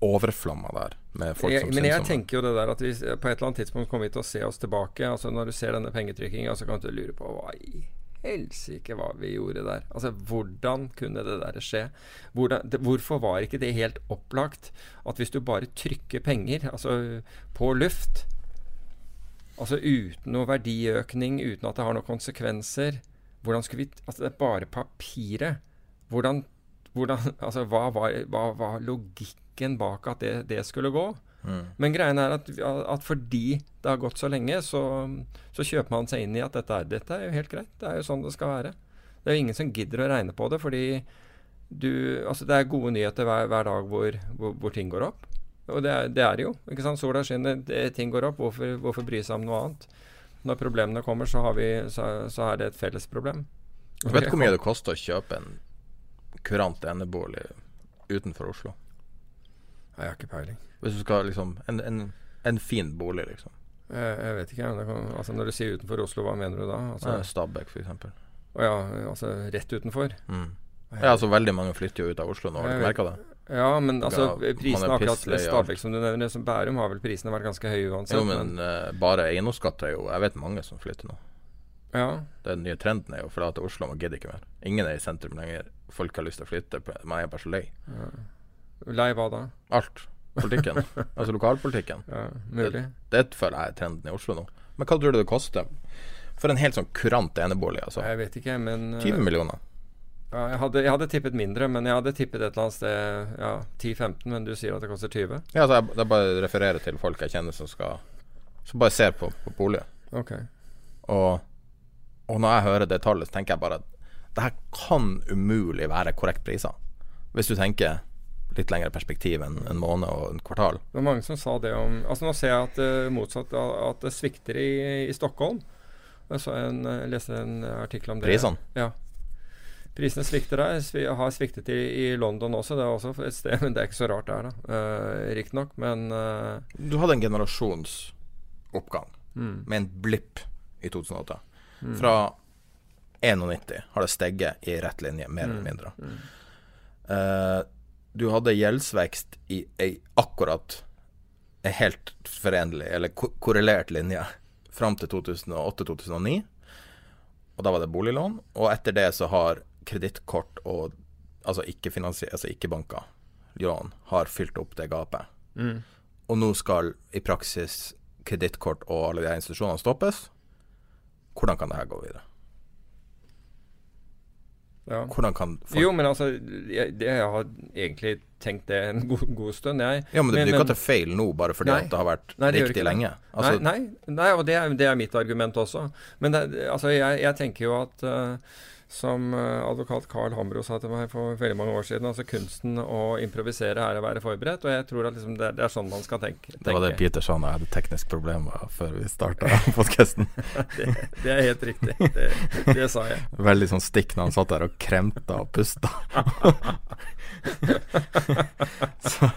S5: overflomma der med folk
S7: jeg,
S5: som
S7: men jeg tenker jo det der at vi, på et eller annet tidspunkt kommer vi til å se oss tilbake. Altså Når du ser denne pengetrykkinga, så kan du lure på hva i helsike hva vi gjorde der. Altså Hvordan kunne det der skje? Hvordan, det, hvorfor var ikke det helt opplagt at hvis du bare trykker penger altså på luft, altså uten noe verdiøkning, uten at det har noen konsekvenser Hvordan skulle vi Altså, det er bare papiret. Hvordan, hvordan Altså, hva var, hva var logikken bak at det, det skulle gå?
S5: Mm.
S7: Men greien er at, at fordi det har gått så lenge, så, så kjøper man seg inn i at dette er, dette er jo helt greit. Det er jo sånn det skal være. Det er jo ingen som gidder å regne på det, fordi du Altså, det er gode nyheter hver, hver dag hvor, hvor, hvor ting går opp. Og det er det er jo. ikke sant? Sola skinner, det, ting går opp. Hvorfor, hvorfor bry seg om noe annet? Når problemene kommer, så, har vi, så, så er det et felles problem.
S5: Du vet hvor mye det koster å kjøpe en kurant enebolig utenfor Oslo?
S7: Jeg har ikke peiling.
S5: Hvis du skal liksom En, en, en fin bolig, liksom.
S7: Jeg, jeg vet ikke. Det kan, altså Når du sier utenfor Oslo, hva mener du da? Altså,
S5: for eksempel.
S7: å ja, altså rett utenfor?
S5: Mm. Ja, altså veldig mange flytter jo ut av Oslo nå, har du merka det?
S7: Ja, men altså
S5: Ja,
S7: prisene akkurat Stabekk som du nevner, som Bærum har vel prisene vært ganske høye uansett.
S5: Jo, men eh, bare eiendomsskatt er jo Jeg vet mange som flytter nå.
S7: ja,
S5: Den nye trenden er jo for at Oslo man gidder ikke mer. Ingen er i sentrum lenger. Folk har lyst til å flytte. Man er bare så lei.
S7: lei hva da?
S5: Alt. Politikken. altså lokalpolitikken.
S7: Ja, mulig.
S5: Det føler jeg er trenden i Oslo nå. Men hva tror du det koster? For en helt sånn kurant enebolig, altså.
S7: Jeg vet ikke, men eh,
S5: 20 millioner.
S7: Ja, jeg, hadde, jeg hadde tippet mindre, men jeg hadde tippet et eller annet sted ja, 10-15, men du sier at det koster 20?
S5: Ja, så jeg, jeg bare refererer til folk jeg kjenner som skal Som bare ser på, på bolig.
S7: Ok.
S5: Og, og når jeg hører det tallet, så tenker jeg bare at det her kan umulig være korrekt priser. Hvis du tenker litt lengre perspektiv enn en måned og en kvartal.
S7: Det var mange som sa det om Altså Nå ser jeg at uh, motsatt at det svikter i, i Stockholm. Jeg, så en, jeg leste en artikkel om det.
S5: Prisene.
S7: Ja. Prisene svikter der. Vi har sviktet i, i London også. Det er også et sted, men det er ikke så rart der, da. Uh, Riktignok, men uh,
S5: Du hadde en generasjonsoppgang
S7: mm,
S5: med en blipp i 2008. Fra 91 har det steget i rett linje, mer eller mindre. Uh, du hadde gjeldsvekst i ei akkurat ei helt forenlig, eller ko korrelert linje, fram til 2008-2009. Og da var det boliglån. Og etter det så har kredittkort og altså ikke altså ikke banker, lån, har fylt opp det gapet.
S7: mm.
S5: Og nå skal i praksis kredittkort og alle de her institusjonene stoppes. Hvordan kan det her gå videre?
S7: ja.
S5: Hvordan kan folk
S7: Jo, men altså jeg, det, jeg har egentlig tenkt det en god, god stund, jeg.
S5: Ja, men det blir ikke at det er feil nå, bare fordi
S7: Nei.
S5: det har vært
S7: Nei, det
S5: riktig lenge. Altså,
S7: nei, nei, nei, og det er, det er mitt argument også. Men det, altså, jeg, jeg tenker jo at eh, som eh, advokat Carl Hambro sa til meg for veldig mange år siden, altså kunsten å improvisere er å være forberedt. Og jeg tror at liksom det, det er sånn man skal tenke.
S5: Det var det
S7: tenke.
S5: Peter sa da jeg hadde tekniske problemer før vi starta podkasten.
S7: det, det er helt riktig. Det, det sa jeg.
S5: Veldig sånn stikk når han satt der og kremta og pusta. så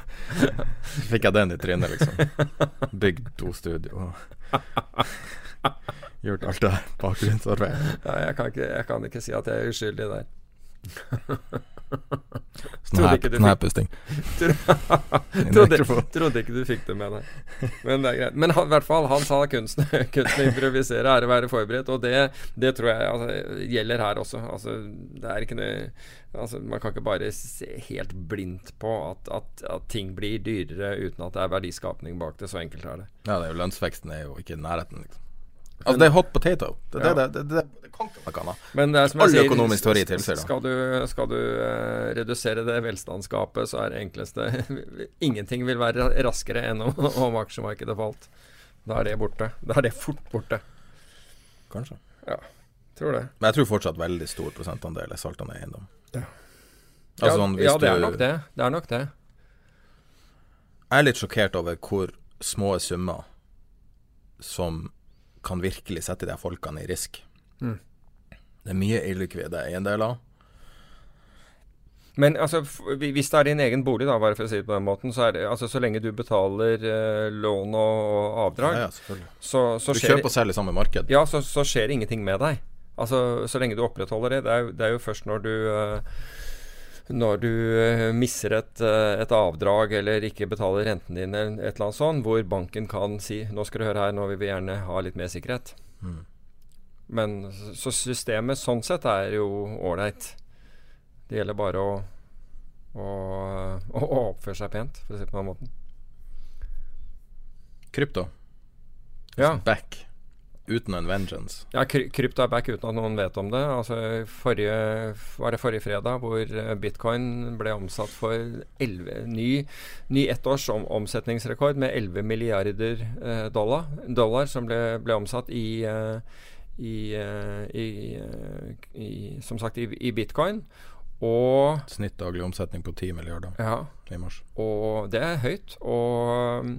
S5: fikk jeg den i trynet, liksom. Bygd to studio. Gjort alt det her bakgrunnsarbeid.
S7: Nei, jeg, kan ikke, jeg kan ikke si at jeg er uskyldig der.
S5: Sånn
S7: Trodde Trodde, ikke du fikk det med deg. Men det er greit. Men han, i hvert fall, han sa kunsten, kunsten improvisere er å være forberedt, og det, det tror jeg altså, gjelder her også. Altså, det er ikke noe altså, Man kan ikke bare se helt blindt på at, at, at ting blir dyrere uten at det er verdiskapning bak det. Så enkelt er det.
S5: Ja, det er jo lønnsveksten er jo ikke i nærheten, liksom. Altså, det er hot potato. Det, det,
S7: Ja.
S5: det, det, det, det kan ikke noe annet.
S7: Men det er som jeg
S5: All
S7: sier,
S5: økonomisk teori tilsier det.
S7: Skal du, skal du uh, redusere det velstandsgapet, så er det enkleste Ingenting vil være raskere enn om, om aksjemarkedet falt. Da er det borte. Da er det fort borte.
S5: Kanskje.
S7: Ja, Tror det.
S5: Men jeg tror fortsatt veldig stor prosentandel er saltende eiendom.
S7: Ja.
S5: Altså, sånn, hvis
S7: ja, det er nok det. Det er nok det.
S5: Jeg er litt sjokkert over hvor små summer som kan virkelig sette de folkene i risk.
S7: Mm.
S5: Det er mye illikvide eiendeler.
S7: Men altså, hvis det er din egen bolig, da, bare for å si det på den måten, så er det altså så lenge du betaler eh, lån og, avdrag,
S5: ja, ja,
S7: så, så
S5: Du
S7: skjer
S5: kjøper og selger samme marked.
S7: Ja, så, så skjer ingenting med deg. Altså, Så lenge du opprettholder det. Det er, det er jo først når du eh, når du eh, misser et, eh, et avdrag eller ikke betaler renten din, eller et eller annet sånt, hvor banken kan si nå skal du høre her, nå vil vi gjerne ha litt mer sikkerhet.
S5: Mm.
S7: Men så- systemet sånn sett er jo ålreit. Det gjelder bare å, å, å oppføre seg pent, for å si det på den måten.
S5: Krypto.
S7: Ja.
S5: Back. Uten en vengeance.
S7: Ja, krypto er back uten at noen vet om det. Altså forrige, Var det forrige fredag hvor eh, bitcoin ble omsatt for 11, ny, ny ettårs om, omsetningsrekord med 11 milliarder eh, dollar, dollar som ble, ble omsatt i, eh, i, eh, i, eh, Som sagt i, i bitcoin. Og
S5: Snitt daglig omsetning på 10 milliarder
S7: ja,
S5: i mars.
S7: og det er høyt. Og,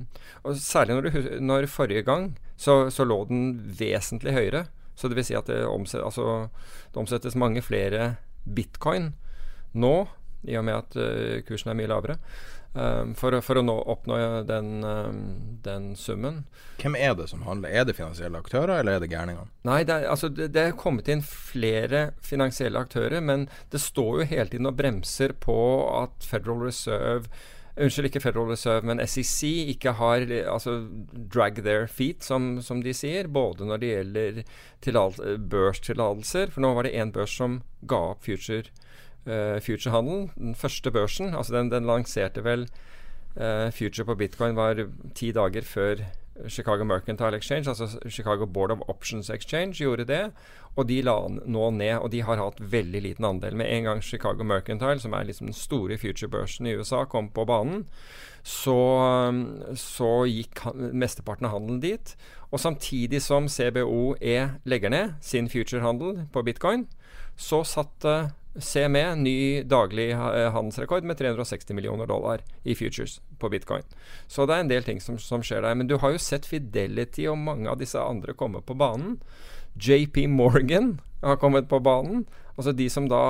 S7: og særlig når, du, når forrige gang så, så lå den vesentlig høyere. Så det vil si at det, omset, altså, det omsettes mange flere bitcoin nå, i og med at uh, kursen er mye lavere, um, for, for å nå, oppnå den, um, den summen.
S5: Hvem er det som handler? Er det finansielle aktører, eller er det gærningene?
S7: Nei, det er, altså, det, det er kommet inn flere finansielle aktører, men det står jo hele tiden og bremser på at Federal Reserve Unnskyld, ikke Federal Reserve, men SEC ikke har altså, drag their feet, som, som de sier. Både når det gjelder tillat- børstillatelser. For nå var det én børs som ga opp future, uh, futurehandelen. Den første børsen. altså Den, den lanserte vel uh, future på bitcoin var ti dager før Chicago Mercantile Exchange, altså Chicago Board of Options Exchange, gjorde det. Og de la nå ned, og de har hatt veldig liten andel. Med en gang Chicago Mercantile, som er liksom den store future-børsen i USA, kom på banen, så, så gikk mesteparten av handelen dit. Og samtidig som CBOE legger ned sin future-handel på bitcoin, så satte CME ny daglig eh, handelsrekord med 360 millioner dollar i futures på bitcoin. Så det er en del ting som, som skjer der. Men du har jo sett Fidelity og mange av disse andre komme på banen. JP Morgan har kommet på banen. Altså de som da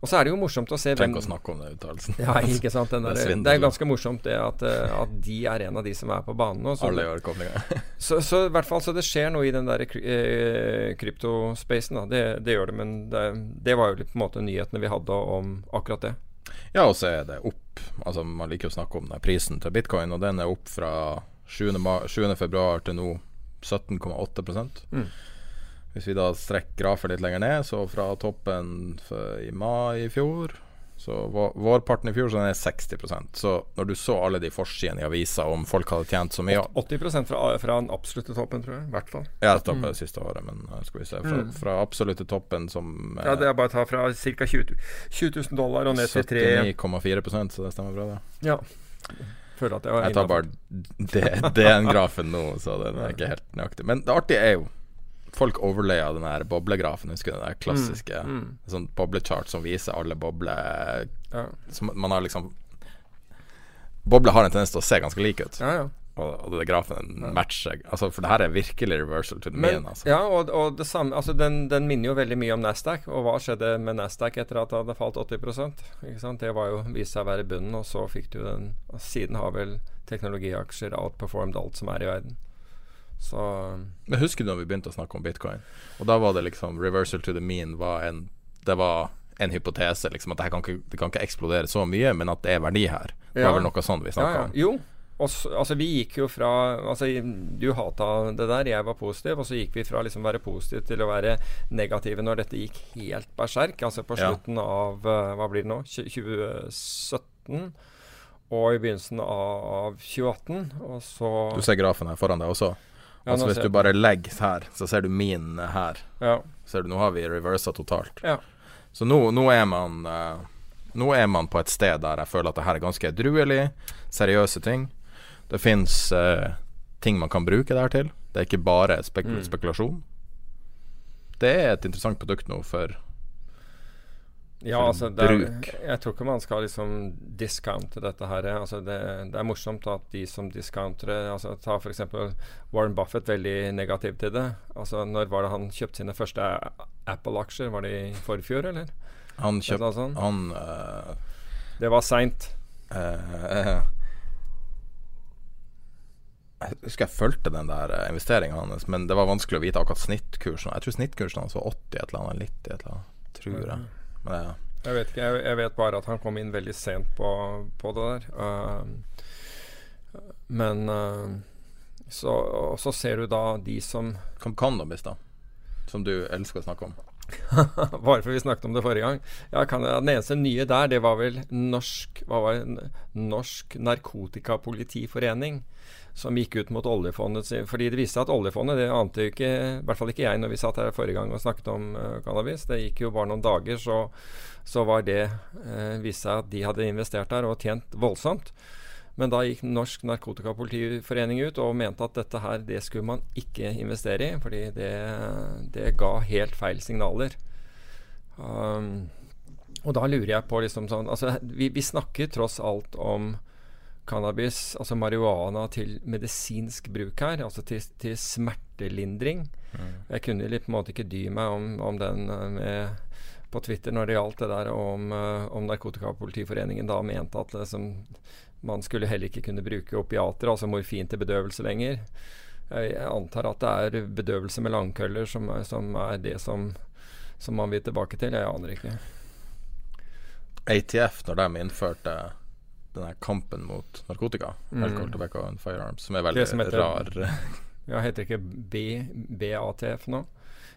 S7: Og så er det jo morsomt å se
S5: Tenk ikke å snakke om den uttalelsen.
S7: ja, ikke sant. Den
S5: Det er
S7: der, det er ganske morsomt det at, eh, at de er en av de som er på banen nå. Så,
S5: Alle gjør det
S7: så, så i hvert fall så det skjer noe i den der eh, kryptospacen. Det, det gjør det, men det, det var jo på en måte nyhetene vi hadde om akkurat det.
S5: Ja, og så er det opp. Altså Man liker å snakke om den prisen til bitcoin, og den er opp fra 7. 7. februar til nå 17,8
S7: Mm.
S5: Hvis vi da strekker grafen litt lenger ned, så fra toppen i mai i fjor Så vå- vårparten i fjor så den er 60% Så når du så alle de forsidene i avisa om folk hadde tjent så mye
S7: 80 fra, fra den absolutte toppen, tror jeg. I hvert fall.
S5: Ja, det står på det siste året, men eh, skal vi se. Fra,
S7: Mm.
S5: fra absolutte toppen som eh,
S7: Ja, det er bare å ta fra ca. 20, 20 000 dollar og ned til 3
S5: 79,4 så det stemmer bra, det.
S7: Ja. Føler at jeg var
S5: Jeg tar bare den DN-grafen nå, så den er ikke helt nøyaktig. Men det artige er jo Folk overlaya den der boblegrafen. Husker du den der klassiske
S7: Mm,
S5: sånn boblechart som viser alle bobler
S7: Ja,
S5: som Man har liksom Bobler har en tendens til å se ganske like ut.
S7: ja. ja.
S5: Og, og det grafen matcher Altså For det her er virkelig reversal to the
S7: Men,
S5: mean. Altså.
S7: ja, og, og det samme Altså, den, den minner jo veldig mye om Nasdaq. Og hva skjedde med Nasdaq etter at det hadde falt 80 ikke sant? Det var jo viste seg å være bunnen, og så fikk du den Siden har vel teknologiaksjer outperformed alt som er i verden. Så
S5: Men husker du da vi begynte å snakke om bitcoin? Og da var det liksom reversal to the mean var en Det var en hypotese, liksom at det, kan ikke, det kan ikke eksplodere så mye, men at det er verdi her. Det
S7: Ja.
S5: var vel noe sånn vi
S7: ja,
S5: snakka
S7: ja.
S5: om.
S7: Jo. også, altså, vi gikk jo fra Altså, du hata det der, jeg var positiv. Og så gikk vi fra liksom være positiv til å være negative når dette gikk helt berserk. Altså på
S5: Ja.
S7: slutten av eh, Hva blir det nå? 2017. Og i begynnelsen av 2018. Og så
S5: Du ser grafen her foran deg også.
S7: Ja,
S5: altså Hvis du bare legger her, så ser du min her.
S7: Ja.
S5: Ser du, Nå har vi reversa totalt.
S7: Ja.
S5: Så nå, nå er man uh, Nå er man på et sted der jeg føler at det her er ganske edruelig, seriøse ting. Det fins ting man kan bruke det her til. Det er ikke bare spek
S7: Mm.
S5: spekulasjon. Det er et interessant produkt nå for
S7: Ja, altså er. Jeg tror ikke man skal liksom discounte dette her. Altså det, det er morsomt at de som discounter det altså Ta f.eks. Warren Buffett veldig negativ til det. Altså Når var det han kjøpte sine første Apple-aksjer? Var det i forfjor, eller?
S5: Han kjøpte? Han uh,
S7: Det var seint.
S5: eh, Jeg husker jeg fulgte den der uh, investeringa hans, men det var vanskelig å vite akkurat snittkursen. Jeg tror snittkursen hans var 80 et eller annet, 90 et eller annet, tror jeg. Men ja.
S7: Jeg vet ikke, jeg, jeg vet bare at han kom inn veldig sent på, på det der. Uh, men uh, så, og så ser du da de som
S5: Som cannabis, da. Som du elsker å snakke om.
S7: Bare for vi snakket om det forrige gang. Ja, kan, den eneste nye der, det var vel Norsk var det? Norsk Narkotikapolitiforening. Som gikk ut mot oljefondet. Fordi det viste seg at oljefondet, det ante jo ikke I hvert fall ikke jeg når vi satt her forrige gang og snakket om uh, cannabis. Det gikk jo bare noen dager, så, så var det uh, viste seg at de hadde investert der og tjent voldsomt. Men da gikk Norsk Narkotikapolitiforening ut og mente at dette her, det skulle man ikke investere i, fordi det, det ga helt feil signaler. Um, og da lurer jeg på liksom sånn altså, vi, vi snakker tross alt om cannabis, altså marihuana, til medisinsk bruk her. Altså til, til smertelindring. Jeg kunne litt på en måte ikke dy meg om, om den eh, med, på Twitter når det gjaldt det der om, eh, om Narkotikapolitiforeningen da mente at liksom, man skulle heller ikke kunne bruke opiater, altså morfin til bedøvelse lenger. Jeg, jeg antar at det er bedøvelse med langkøller som er, som er det som, som man vil tilbake til. Jeg aner ikke.
S5: ATF, når de innførte den her kampen mot narkotika,
S7: Mm.
S5: alcohol, tobacco and firearms, som er veldig
S7: som heter-
S5: rar
S7: Ja, heter ikke B, BATF nå?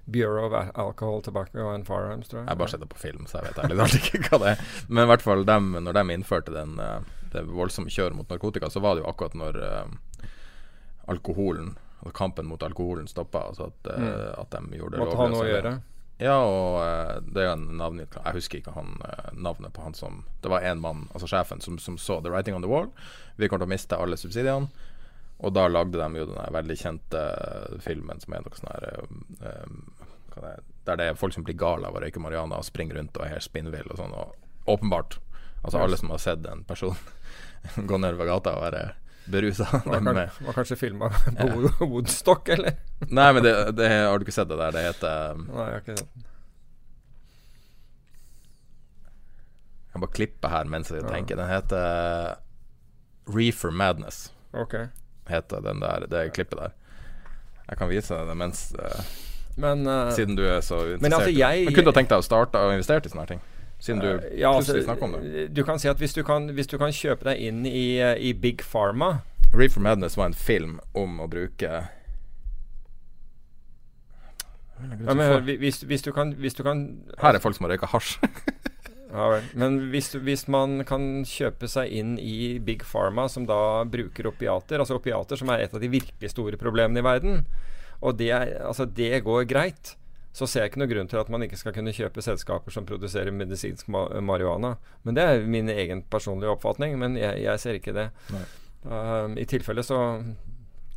S7: Bureau of Alcohol, Tobacco and Firearms, tror jeg.
S5: Jeg har bare sett det på film, så jeg vet ærlig talt ikke hva det er. Men i hvert fall dem, når de innførte den, eh, det voldsomme kjøret mot narkotika, så var det jo akkurat når eh, alkoholen kampen mot alkoholen stoppa. Altså at, eh,
S7: Mm.
S5: at de gjorde det
S7: Måtte ha
S5: lovlig
S7: noe å gjøre.
S5: Ja, og eh, det er en navn Jeg husker ikke han, eh, navnet på han som Det var én mann, altså sjefen, som, som så The Writing on the Wall. Vi kommer til å miste alle subsidiene. Og da lagde de jo den veldig kjente eh, filmen som er noe sånn her er, Der det er folk som blir gale av å røyke marihuana og springer rundt og er helt spinnvill og sånn. Og åpenbart. Altså alle som har sett en person gå nedover gata og være berusa.
S7: Var, var kanskje filma på ja. Woodstock, eller?
S5: Nei, men det, det har du ikke sett det der? Det heter
S7: Nei, jeg har ikke det.
S5: Jeg kan bare klippe her mens jeg
S7: Ja.
S5: tenker. Den heter Reefer Madness.
S7: Ok.
S5: Heter den der, det klippet der. Jeg kan vise deg det mens uh,
S7: Men uh,
S5: Siden du er så interessert.
S7: Men altså, jeg-
S5: Men kunne du tenkt deg å starte og investere i sånne her ting? Siden du
S7: eh, ja,
S5: plutselig snakker om det.
S7: Du kan si at hvis du kan, hvis du kan kjøpe deg inn i, eh, i Big Pharma
S5: Reefer Madness var en film om å bruke
S7: ja, men, hvis, hvis, du kan, hvis du kan
S5: Her er folk som har røyka hasj.
S7: Ja. Men hvis, hvis man kan kjøpe seg inn i Big Pharma, som da bruker opiater, altså opiater som er et av de virkelig store problemene i verden, og det, altså det går greit, så ser jeg ikke noe grunn til at man ikke skal kunne kjøpe selskaper som produserer medisinsk marihuana. Men det er min egen personlige oppfatning, men jeg, jeg ser ikke det. Um, I tilfelle så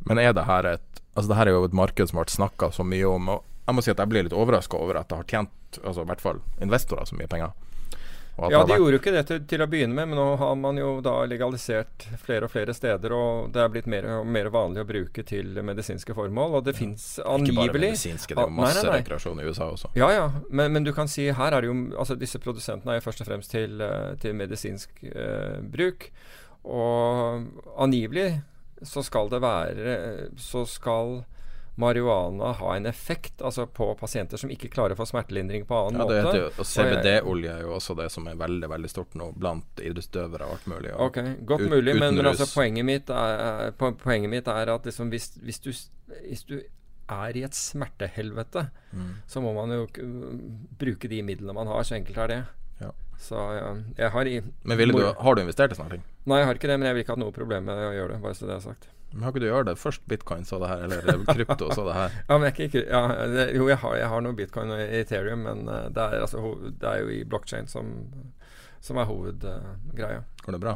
S5: Men er det her et Altså det her er jo et marked som har vært snakka så mye om. Og jeg må si at jeg blir litt overraska over at det har tjent Altså i hvert fall investorer så mye penger.
S7: Ja, de gjorde jo ikke det til, til å begynne med, men nå har man jo da legalisert flere og flere steder, og det er blitt mer og mer vanlig å bruke til medisinske formål. Og det fins
S5: Ikke bare medisinske, det er jo
S7: Ah, nei,
S5: masse
S7: nei, nei.
S5: rekreasjon i USA også.
S7: Ja, ja, men, men du kan si her er det jo Altså disse produsentene er jo først og fremst til, eh, til medisinsk eh, bruk. Og angivelig så skal det være Så skal marihuana ha en effekt altså på pasienter som ikke klarer å få smertelindring på annen
S5: Ja, det
S7: måte.
S5: jo, og CBD-olje er jo også det som er veldig veldig stort nå blant idrettsutøvere og alt mulig. Og
S7: Ok, godt
S5: ut-
S7: mulig, men, men altså poenget mitt er, poenget mitt er at liksom hvis, hvis, du, hvis du er i et smertehelvete,
S5: Mm.
S7: så må man jo bruke de midlene man har. Så enkelt er det.
S5: Ja.
S7: Så ja, jeg har i
S5: Men du, har du investert i sånne ting?
S7: Nei, jeg har ikke det, men jeg vil ikke ha noe problem med å gjøre det. Bare så det er sagt.
S5: Men Har ikke du gjort det? Først bitcoin, så det her, eller krypto, så det her.
S7: Ja, men jeg ikke, ja, det, Jo, jeg har, jeg har noe bitcoin og Ethereum, men eh, det, er, altså, det er jo i blockchain som, som er hovedgreia.
S5: Går det bra?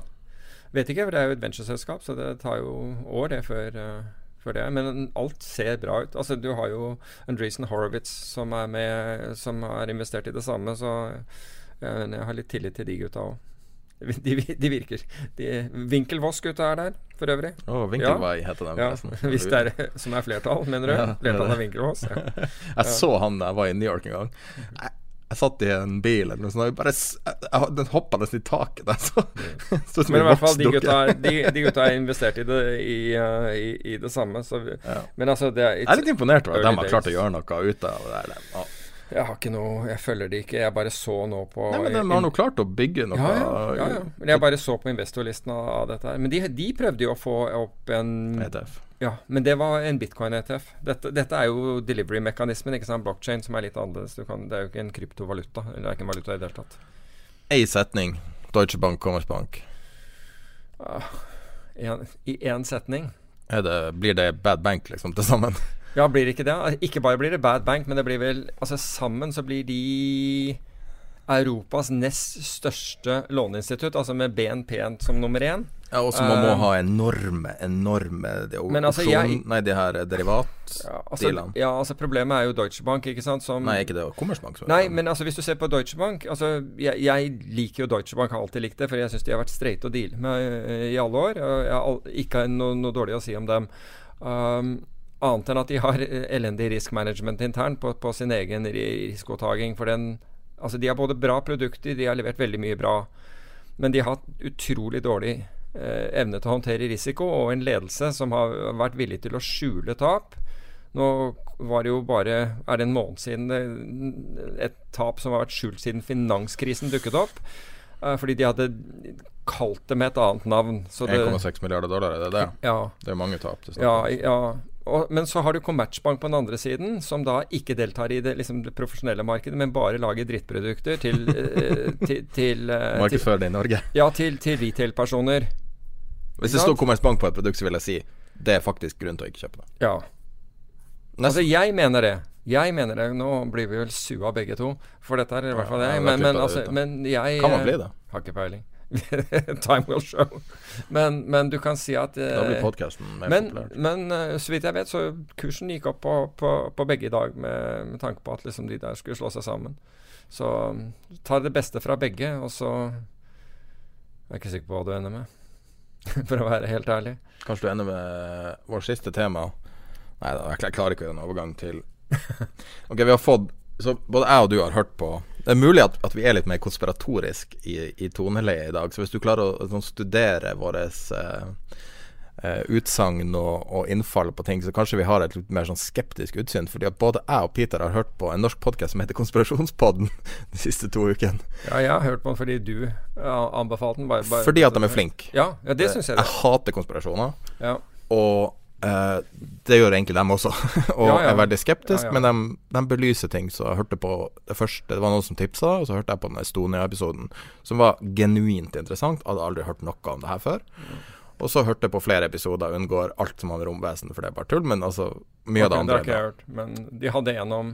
S7: Vet ikke, for det er jo et ventureselskap, så det tar jo år det før, uh, det. Men alt ser bra ut. Altså, du har jo Andreessen Horowitz som er med, som har investert i det samme, så Eh, jeg har litt tillit til de gutta òg. De, de, virker. De, Vinkelvoss-gutta er der, for øvrig.
S5: Å, Winkelvei heter den.
S7: Ja, hvis det er som er flertall, mener du?
S5: Ja, er
S7: Flertall av Vinkelvoss? Ja.
S5: Jeg så han da jeg var i New York en gang. Jeg, jeg satt i en bil eller noe sånt, og bare jeg, jeg, den hoppa nesten i taket der. Så, så
S7: Men i hvert fall, de gutta, de, de gutta er investert i det, i, uh, i, i det samme. Så
S5: Ja.
S7: Men altså, det er
S5: Jeg er litt imponert over at de har klart å gjøre noe ut av det der.
S7: Jeg har ikke noe Jeg følger det ikke. Jeg bare så nå på
S5: Nei, men de har nå klart å bygge noe
S7: ja, ja, ja, ja. Men jeg bare så på investorlisten av, av dette her. Men de, de prøvde jo å få opp en
S5: ETF.
S7: Ja, men det var en bitcoin-ETF. Dette, dette er jo delivery-mekanismen, ikke sant. Blockchain som er litt annerledes. Du kan, det er jo ikke en kryptovaluta. Eller det er ikke en valuta i det hele tatt.
S5: Ei setning. Deutsche Bank, Commerzbank.
S7: En, I én setning.
S5: Det, blir det bad bank, liksom, til sammen?
S7: Ja, blir det ikke det? Ikke bare blir det Bad Bank, men det blir vel Altså sammen så blir de Europas nest største låneinstitutt, altså med BNP som nummer én.
S5: Ja, også man må
S7: Um,
S5: ha enorme, enorme de,
S7: Men altså, jeg-
S5: Nei, de her
S7: Ja, altså, ja, altså problemet er jo Deutsche Bank, ikke sant, som
S5: Nei, ikke det. Commerzbank. som er
S7: Nei,
S5: det.
S7: men altså hvis du ser på Deutsche Bank altså Jeg, jeg liker jo Deutsche Bank, har alltid likt det, for jeg syns de har vært streite å deale med eh, i alle år. Og jeg har ikke noe, noe dårlig å si om dem. Um, annet enn at de har eh, elendig risk management internt på, på sin egen ri- risikotaking. For den Altså, de har både bra produkter, de har levert veldig mye bra, men de har hatt utrolig dårlig eh, evne til å håndtere risiko, og en ledelse som har vært villig til å skjule tap. Nå var det jo bare Er det en måned siden et tap som har vært skjult siden finanskrisen dukket opp? Eh, fordi de hadde kalt det med et annet navn.
S5: 1,6 milliarder dollar, er det det?
S7: ja,
S5: Det er mange tap.
S7: ja, ja. Og, men så har du Commertsbank på den andre siden, som da ikke deltar i det, liksom, det profesjonelle markedet, men bare lager drittprodukter til, eh, til, til, eh,
S5: Markedsfører det i Norge.
S7: ja, til, til retail-personer.
S5: Hvis det står Commerzbank på et produkt, så vil jeg si det er faktisk grunn til å ikke kjøpe det.
S7: Ja. Altså, jeg mener det. Jeg mener det. Nå blir vi vel sua begge to for dette her, i hvert fall jeg. Men, men, altså,
S5: er
S7: men jeg
S5: Kan man
S7: eh,
S5: bli det?
S7: Har ikke peiling. Time will show. Men, men du kan si at eh,
S5: Da blir podkasten mer
S7: men,
S5: populært.
S7: men eh, så vidt jeg vet, så kursen gikk opp på, på, på begge i dag med, med tanke på at liksom de der skulle slå seg sammen. Så um, ta det beste fra begge, og så Jeg er ikke sikker på hva du ender med, for å være helt ærlig.
S5: Kanskje du ender med vår siste tema. Nei da, jeg klarer ikke en overgang til Ok, vi har fått Så både jeg og du har hørt på Det er mulig at, at vi er litt mer konspiratorisk i, i toneleiet i dag. Så hvis du klarer å sånn, studere våre eh, eh, utsagn og, og innfall på ting, så kanskje vi har et litt mer sånn skeptisk utsyn. Fordi at både jeg og Peter har hørt på en norsk podkast som heter Konspirasjonspodden de siste to ukene.
S7: Ja, jeg har hørt på den fordi du anbefalte den. Bare, bare,
S5: Fordi at de er flinke.
S7: Ja, ja det syns jeg.
S5: Jeg hater konspirasjoner.
S7: Ja.
S5: Og eh, det gjør egentlig dem også. og
S7: Ja, ja.
S5: er veldig skeptisk,
S7: Ja,
S5: men de, de belyser ting. Så jeg hørte på det første Det var noen som tipsa, og så hørte jeg på den Estonia-episoden, som var genuint interessant. Hadde aldri hørt noe om det her før. Og så hørte jeg på flere episoder, unngår alt som har romvesen, for det er bare tull. Men altså, mye av det andre.
S7: Det har ikke jeg hørt. Men de hadde en om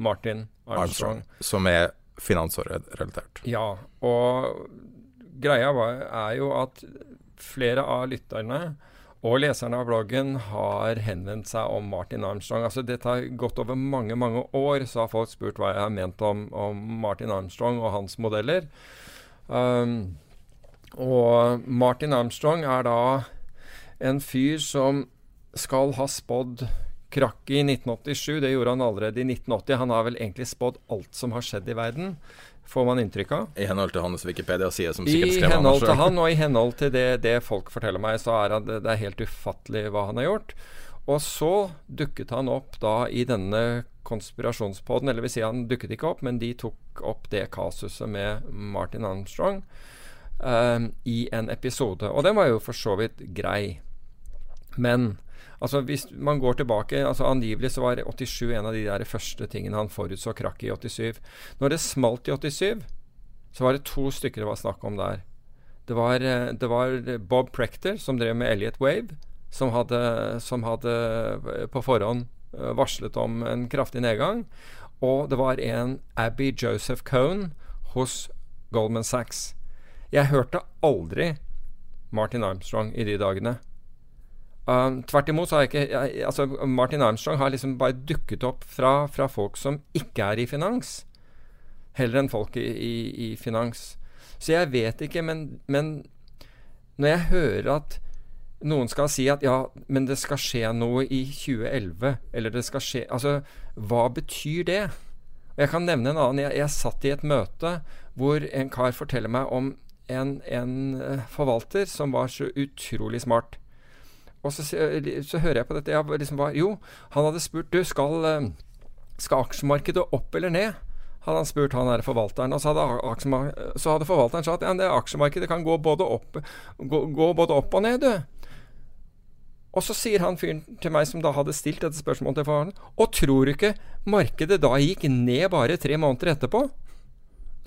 S7: Martin Armstrong.
S5: Armstrong, som er finansrelatert.
S7: Ja, og greia var, er jo at flere av lytterne og leserne av bloggen har henvendt seg om Martin Armstrong. Altså Dette har gått over mange mange år, så har folk spurt hva jeg har ment om, om Martin Armstrong og hans modeller. Um, og Martin Armstrong er da en fyr som skal ha spådd krakk i 1987. Det gjorde han allerede i 1980. Han har vel egentlig spådd alt som har skjedd i verden, får man inntrykk av.
S5: I henhold til hans Wikipedia-side, som
S7: I
S5: sikkert skrev han
S7: henhold til han, og i henhold til det, det folk forteller meg, så er det, det er helt ufattelig hva han har gjort. Og så dukket han opp da i denne konspirasjonspodden, eller vil si han dukket ikke opp, men de tok opp det kasuset med Martin Armstrong um, i en episode. Og den var jo for så vidt grei. Men altså hvis man går tilbake altså Angivelig så var 87 en av de der første tingene han forutså krakk i 87. Når det smalt i 87, så var det to stykker det var snakk om der. Det var, eh, det var Bob Prector, som drev med Elliot Wave, som hadde, som hadde eh, på forhånd eh, varslet om en kraftig nedgang. Og det var en Abby Joseph Cohn hos Goldman Sachs. Jeg hørte aldri Martin Armstrong i de dagene. Um, tvert imot så har jeg ikke jeg, altså Martin Armstrong har liksom bare dukket opp fra, fra folk som ikke er i finans. Heller enn folk i, i, i finans. Så jeg vet ikke, men, men når jeg hører at noen skal si at ja, men det skal skje noe i 2011, eller det skal skje Altså, hva betyr det? Jeg kan nevne en annen. Jeg, jeg satt i et møte hvor en kar forteller meg om en, en eh, forvalter som var så utrolig smart. Og så, så hører jeg på dette. Jeg liksom bare, jo, han hadde spurt du, skal, eh, skal aksjemarkedet opp eller ned? Hadde han spurt han her forvalteren. Og så hadde, så hadde forvalteren sagt at ja, aksjemarkedet kan gå både, opp, gå, gå både opp og ned, du. Og så sier han fyren til meg som da hadde stilt dette spørsmålet til faren, og tror du ikke markedet da gikk ned bare tre måneder etterpå?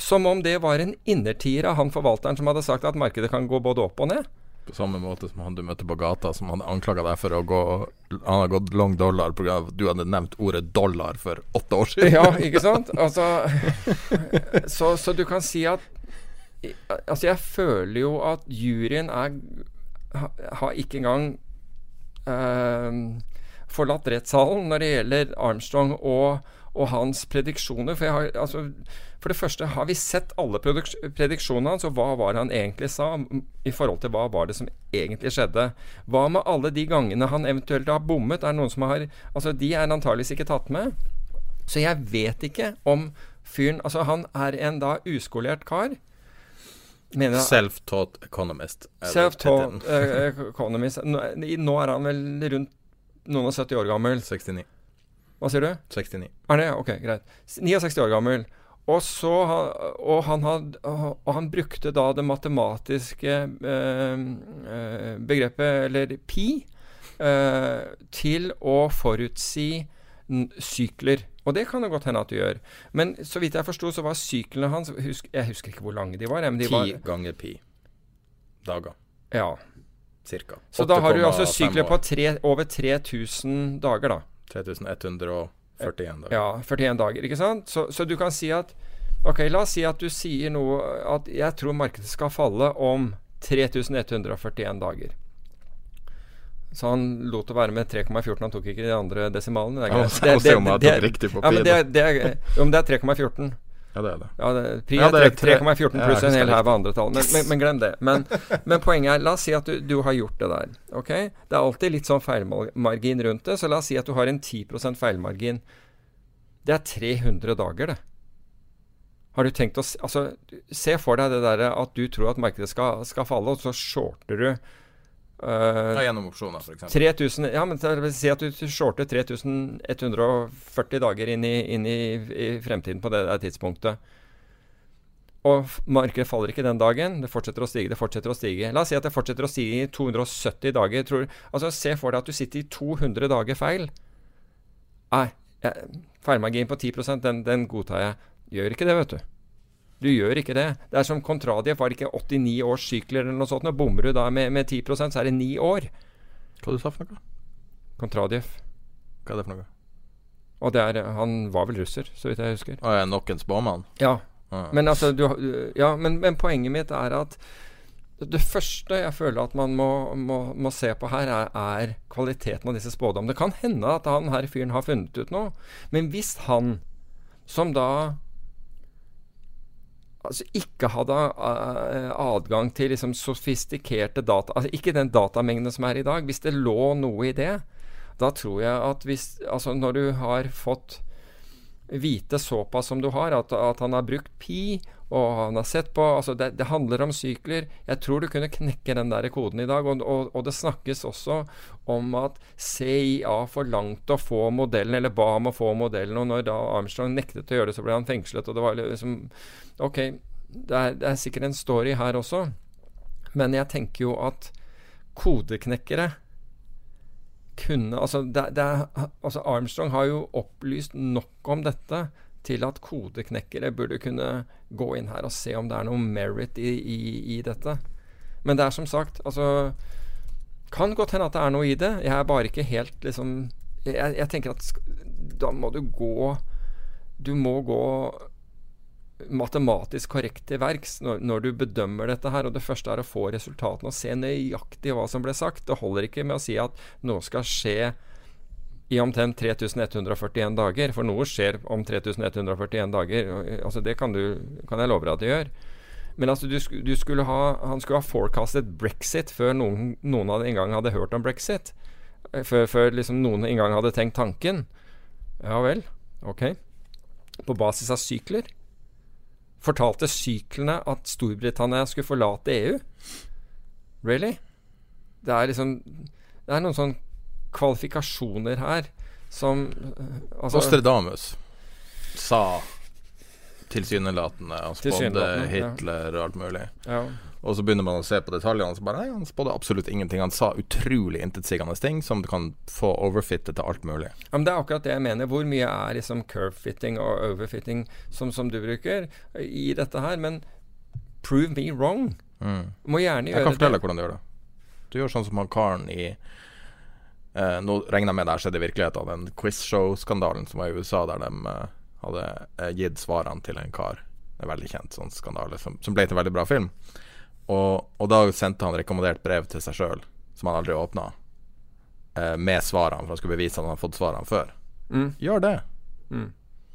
S7: Som om det var en innertier av han forvalteren som hadde sagt at markedet kan gå både opp og ned?
S5: På samme måte som han du møtte på gata, som hadde anklaga deg for å gå Han har gått long dollar pga. at du hadde nevnt ordet dollar for åtte år siden.
S7: Ja, ikke sant? Altså så, så du kan si at Altså, jeg føler jo at juryen er har ikke engang uh, forlatt rettssalen når det gjelder Armstrong og, og hans prediksjoner. For, jeg har, altså, for, det første, har vi sett alle prediksjonene hans, og hva var det han egentlig sa i forhold til hva var det som egentlig skjedde? Hva med alle de gangene han eventuelt har bommet? Er det noen som har Altså, de er antageligvis ikke tatt med. Så jeg vet ikke om fyren Altså, han er en da uskolert kar.
S5: Self-taught economist.
S7: Self-taught uh, economist. Nå, er han vel rundt noen og 70 år gammel.
S5: 69.
S7: Hva sier du?
S5: 69.
S7: Er det? Ok, greit. 69 år gammel. Og, så, og, han had, og han brukte da det matematiske eh, eh begrepet, eller pi, eh, til å forutsi sykler. Og det kan det godt hende at du gjør. Men så vidt jeg forsto, så var syklene hans husk, Jeg husker ikke hvor lange de var.
S5: Ti ganger pi dager.
S7: Ja.
S5: Cirka.
S7: Så da har du altså sykler på tre, over 3000 dager, da.
S5: 3141 dager.
S7: Ja, 41 dager, ikke sant. Så, så, du kan si at Ok, la oss si at du sier noe At jeg tror markedet skal falle om 3141 dager. Så han lot det være med 3,14. Han tok ikke de andre desimalene.
S5: Det det, det, på
S7: ja, men det, det, er, det er 3,14.
S5: Ja, det er det.
S7: Ja, det, pri er 3,14 pluss en hel haug av andre tall. Men, men, men, glem det. Men, men, poenget er, la oss si at du, du, har gjort det der. Ok? Det er alltid litt sånn feilmargin rundt det, så la oss si at du har en 10% feilmargin. Det er 300 dager, det. Har du tenkt å Altså, se for deg det derre at du tror at markedet skal, skal falle, og så shorter du
S5: Uh, ja, gjennom opsjoner, f.eks.
S7: 3000, ja, men Si at du shorter 3140 dager inn, i, inn i, i, fremtiden på det der tidspunktet. Og markedet faller ikke den dagen. Det fortsetter å stige, det fortsetter å stige. La oss si at det fortsetter å stige i 270 dager. Tror, altså Se for deg at du sitter i 200 dager feil. Nei, feilmargin på 10% den, den godtar jeg. Gjør ikke det, vet du. Du gjør ikke det. Det er som Kontradiev, var det ikke 89 års sykler eller noe sånt? Når bommer du da med, med 10% så er det 9 år.
S5: Hva du sa for noe?
S7: Kontradiev.
S5: Hva er det for noe?
S7: Og det er, Han var vel russer, så vidt jeg husker.
S5: Å, nok en spåmann?
S7: Ja. Ah. Men, altså, du, ja men, men, poenget mitt er at det første jeg føler at man må, må, må se på her, er, er, kvaliteten av disse spådommene. Det kan hende at han her fyren har funnet ut noe, men hvis han, som da altså ikke hadde uh, adgang til liksom sofistikerte data Altså ikke den datamengden som er i dag. Hvis det lå noe i det, da tror jeg at hvis Altså når du har fått vite såpass som du har, at, at han har brukt pi, og han har sett på altså det, det, handler om sykler. Jeg tror du kunne knekke den der koden i dag. Og, og, og, det snakkes også om at CIA forlangte å få modellen, eller ba om å få modellen. Og når da Armstrong nektet å gjøre det, så ble han fengslet. Og det var liksom Ok, det er, det er sikkert en story her også, men jeg tenker jo at kodeknekkere kunne altså, det, det altså Armstrong har jo opplyst nok om dette til at kodeknekkere burde kunne gå inn her og se om det er noe merit i, i, i dette. Men det er som sagt altså Kan godt hende at det er noe i det. Jeg er bare ikke helt liksom Jeg, jeg tenker at da må du gå Du må gå matematisk korrekt til verks når, når, du bedømmer dette her. Og det første er å få resultatene og se nøyaktig hva som ble sagt. Det holder ikke med å si at noe skal skje i omtrent 3141 dager. For noe skjer om 3141 dager. Altså Det kan, du, kan jeg love deg at det gjør. Men altså, du, du skulle ha, han skulle ha forecastet brexit før noen, noen hadde engang hadde hørt om brexit. Eh, før, før liksom noen engang hadde tenkt tanken. Ja vel, ok. På basis av sykler. Fortalte syklene at Storbritannia skulle forlate EU? Really? Det er liksom Det er noen sånne kvalifikasjoner her som eh, altså,
S5: Nostradamus sa tilsynelatende Han spådde
S7: Tilsynelatende, ja.
S5: Hitler og alt mulig.
S7: ja.
S5: Og så begynner man å se på detaljene, og så bare Nei, han spådde absolutt ingenting. Han sa utrolig intetsigende ting som du kan få overfittet til alt mulig.
S7: Ja, men Det er akkurat det jeg mener. Hvor mye er liksom curve-fitting og overfitting som, som du bruker i dette her? Men prove me wrong.
S5: Mm.
S7: Må gjerne gjøre det.
S5: Jeg kan fortelle
S7: det.
S5: deg hvordan du gjør det. Du gjør sånn som han karen i eh, Nå regner jeg med det her skjedde i virkeligheten, den quizshow-skandalen som var i USA, der de eh, hadde eh, gitt svarene til en kar. En veldig kjent sånn skandale, som, som ble til en veldig bra film. Og, og da sendte han rekommendert brev til seg sjøl, som han aldri åpna, eh, med svarene, for han skulle bevise at han hadde fått svarene før.
S7: Mm.
S5: Gjør det.
S7: Mm.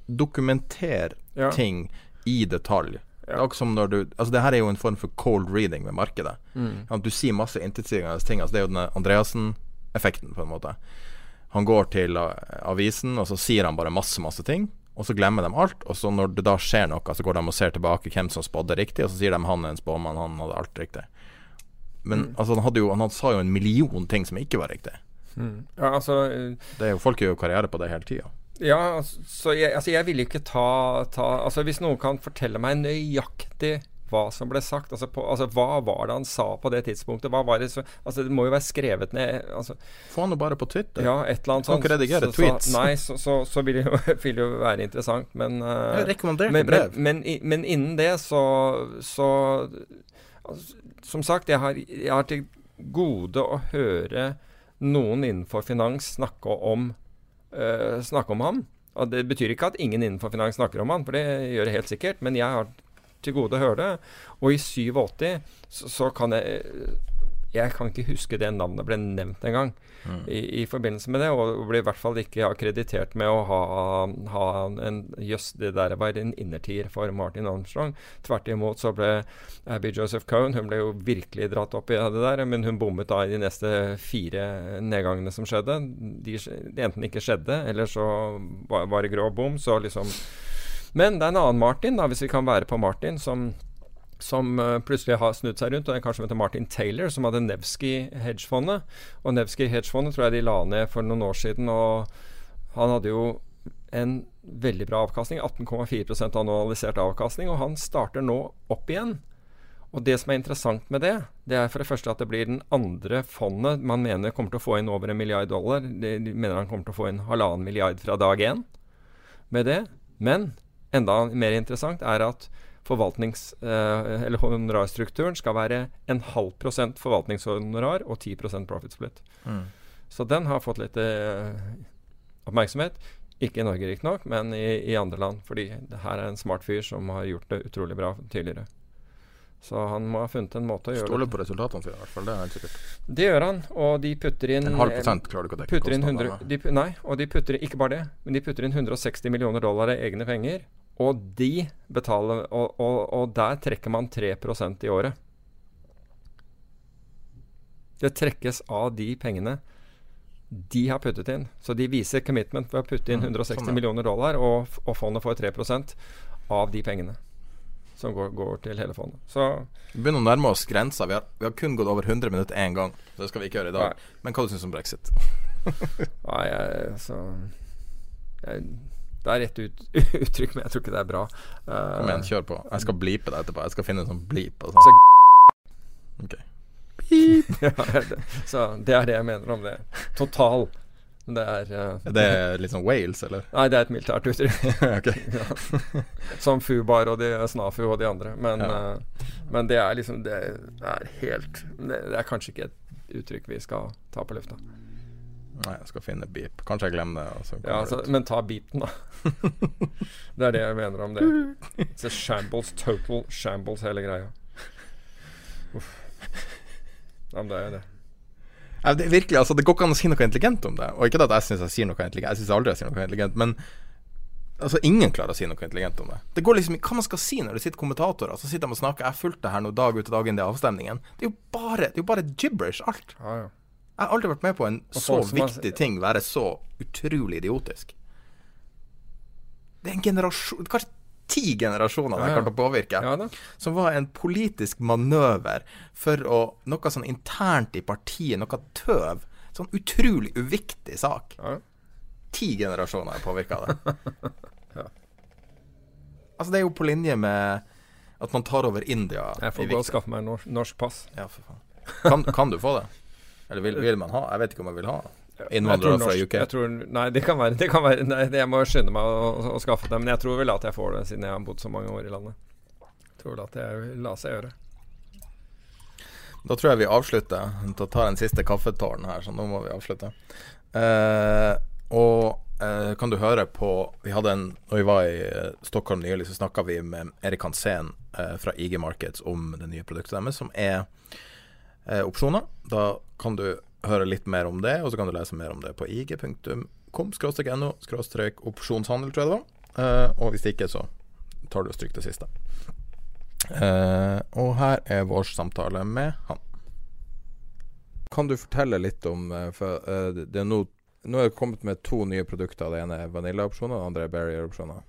S5: Dokumenter
S7: Ja.
S5: ting i detalj. Det som når du Altså det her er jo en form for cold reading ved markedet.
S7: Mm.
S5: Ja, du sier masse intetsigende ting. Altså det er jo den Andreassen-effekten, på en måte. Han går til uh, avisen, og så sier han bare masse, masse ting. Og så glemmer de alt. Og så når det da skjer noe, så går de og ser tilbake hvem som spådde riktig, og så sier de han er en spåmann, han hadde alt riktig. Men
S7: Mm.
S5: altså, han, hadde jo, han sa jo en million ting som ikke var riktig.
S7: Mm. Ja, altså eh,
S5: Det er jo, folk gjør jo karriere på det hele tida.
S7: Ja, altså, så jeg, altså jeg ville ikke ta, ta Altså Hvis noen kan fortelle meg nøyaktig hva som ble sagt altså, på, altså Hva var det han sa på det tidspunktet? Hva var det, så, altså, det må jo være skrevet ned altså,
S5: Få han jo bare på Twitter.
S7: Ja, et eller annet sånt.
S5: Kan ikke redigere
S7: så,
S5: tweets.
S7: Så, nei, så, så, så vil, det jo, vil det jo være interessant, men uh,
S5: Jeg
S7: men,
S5: brev.
S7: men, men, men innen det så, så altså, Som sagt, jeg har, jeg har til gode å høre noen innenfor finans snakke om, uh, snakke om ham. Og det betyr ikke at ingen innenfor finans snakker om han, for det gjør det helt sikkert. Men jeg har til gode å høre det. Og i 87 så, så kan jeg Jeg kan ikke huske det navnet ble nevnt engang i, i forbindelse med det, og ble i hvert fall ikke akkreditert med å ha, ha en Jøss, det der var en innertier for Martin Armstrong. Tvert imot så ble Abby Joseph Cohen Hun ble jo virkelig dratt opp i det der, men hun bommet da i de neste fire nedgangene som skjedde. De, enten ikke skjedde, eller så var det grå bom. Så liksom Men det er en annen Martin, da, hvis vi kan være på Martin, som som eh, plutselig har snudd seg rundt, og en kar som heter Martin Taylor, som hadde Nevsky hedgefondet. Og Nevsky hedgefondet tror jeg de la ned for noen år siden, og han hadde jo en veldig bra avkastning, 18,4% annualisert avkastning, og han starter nå opp igjen. Og det som er interessant med det, det er for det første at det blir den andre fondet man mener kommer til å få inn over en milliard dollar. De mener han kommer til å få inn halvannen milliard fra dag én med det. Men enda mer interessant er at forvaltnings, eh, eller honorarstrukturen skal være en halv prosent forvaltningshonorar og 10 profit split.
S5: Mm.
S7: Så den har fått litt eh, oppmerksomhet. Ikke i Norge riktignok, men i, i andre land. Fordi det her er en smart fyr som har gjort det utrolig bra tidligere. Så han må ha funnet en måte å gjøre
S5: Stoler
S7: det
S5: på resultatene sine, i hvert fall. Det er helt sikkert.
S7: Det gjør han, og de putter inn
S5: En halv prosent klarer du ikke å dekke
S7: putter inn 100,
S5: kostnadene.
S7: de, Nei, og de putter ikke bare det, men de putter inn 160 millioner dollar i egne penger. Og de betaler Og, og, og der trekker man 3% i året. Det trekkes av de pengene de har puttet inn. Så de viser commitment ved å putte inn
S5: Mm,
S7: 160
S5: sånn, ja.
S7: millioner dollar, og, og fondet får 3% av de pengene. Som går, går til hele fondet. Så
S5: Vi begynner å nærme oss grensa. Vi har, vi har kun gått over 100 minutter én gang. Så det skal vi ikke gjøre i dag.
S7: Nei.
S5: Men hva du syns om brexit?
S7: Nei, jeg, altså jeg, Det er rett ut, uttrykk, men jeg tror ikke det er bra. Uh,
S5: Kom igjen, kjør på. Jeg skal bleepe det etterpå. Jeg skal finne en sånn bleep. Og
S7: Så-
S5: sånn. Ok.
S7: ja, det, så det er det jeg mener om det. Total. Det er eh,
S5: Er litt sånn Wales, eller?
S7: Nei, det er et militært uttrykk. ja. Som Fubar og de, Snafu og de andre. Men,
S5: Ja.
S7: uh, men det er liksom Det er helt det, det er kanskje ikke et uttrykk vi skal ta på lufta.
S5: Nei, jeg skal finne beep. Kanskje jeg glemmer det. Altså,
S7: Ja, altså, men ta beepen, da. det er det jeg mener om det. It's a shambles, total shambles, hele greia. Uff. Ja, men det er jo det.
S5: Ja, det, virkelig, altså, det går ikke an å si noe intelligent om det. Og ikke at jeg syns jeg sier noe intelligent, jeg syns aldri jeg sier noe intelligent, men altså, ingen klarer å si noe intelligent om det. Det går liksom hva man skal si når det sitter kommentatorer, så sitter de og snakker. Jeg fulgte det her nå dag ut og dag inn i avstemningen. Det er jo bare, det er jo bare gibberish, alt.
S7: Ja, ja.
S5: Jeg har aldri vært med på en så viktig ting være så utrolig idiotisk. Det er en generasjon Kanskje ti generasjoner det
S7: klarte
S5: å påvirke.
S7: Ja.
S5: Som var en politisk manøver for å Noe sånn internt i partiet, noe tøv. Sånn utrolig uviktig sak.
S7: Ja.
S5: Ti generasjoner har påvirka det. Altså, det er jo på linje med at man tar over India.
S7: Jeg får gå og skaffe meg norsk, norsk pass.
S5: Ja, for faen. Kan, kan du få det? Eller vil, vil man ha? Jeg vet ikke om jeg vil ha innvandrere fra UK.
S7: Jeg tror, nei, det kan være, det kan være nei, Jeg må skynde meg å, å, å skaffe det. Men jeg tror vel at jeg får det, siden jeg har bodd så mange år i landet. Jeg tror vel at det lar seg gjøre.
S5: Da tror jeg vi avslutter. Da tar jeg en siste kaffetårn her, så nå må vi avslutte. Eh, og eh, kan du høre på Vi hadde en Når vi var i eh, Stockholm nylig, så snakka vi med Erik Hansen eh, fra IG Markets om det nye produktet deres, som er eh, opsjoner. Da kan du høre litt mer om det, og så kan du lese mer om det på ig.com-no opsjonshandel, tror jeg det var. Eh, og hvis ikke, så tar du og stryker det siste. Eh, og her er vår samtale med han. Kan du fortelle litt om eh, For eh, det er nå Nå er det kommet med to nye produkter. Det ene er Vanilla-opsjoner, det andre er Barrier-opsjoner.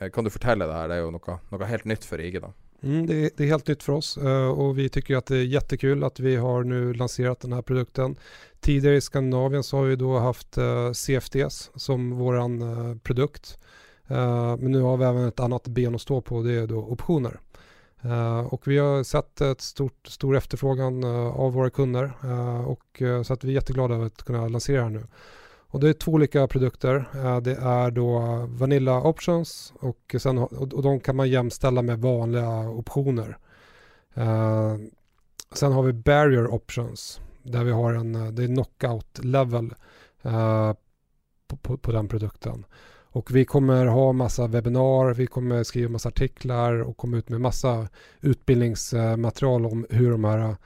S5: Eh, kan du fortelle det her? Det er jo noe, noe helt nytt for IG, da.
S6: Mm, det, det är helt nytt för oss eh, och vi tycker att det är jättekul att vi har nu lanserat den här produkten. Tidigare i Skandinavien så har vi då haft eh, CFDs som vår eh, produkt. Men nu har vi även ett annat ben att stå på, det är då optioner. Uh, och vi har sett ett stort, stor efterfrågan uh, av våra kunder uh, och så att vi är jätteglada över att kunna lansera här nu. Och det är två olika produkter. Eh, Det är då Vanilla Options och, sen, och de kan man jämställa med vanliga optioner. Eh, Sen har vi Barrier Options där vi har en, det är knockout level eh, på, på, på den produkten. Och vi kommer ha massa webbinar, vi kommer skriva massa artiklar och komma ut med massa utbildningsmaterial om hur de här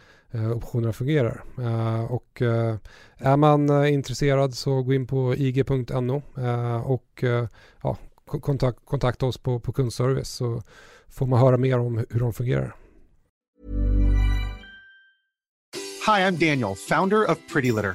S6: optionerna fungerar. Eh, och eh, är man eh, intresserad så gå in på ig.no eh, och eh, ja, ko- kontakt, kontakta oss på, på kundservice så får man höra mer om hur de fungerar.
S8: Hi, I'm Daniel, founder of Pretty Litter.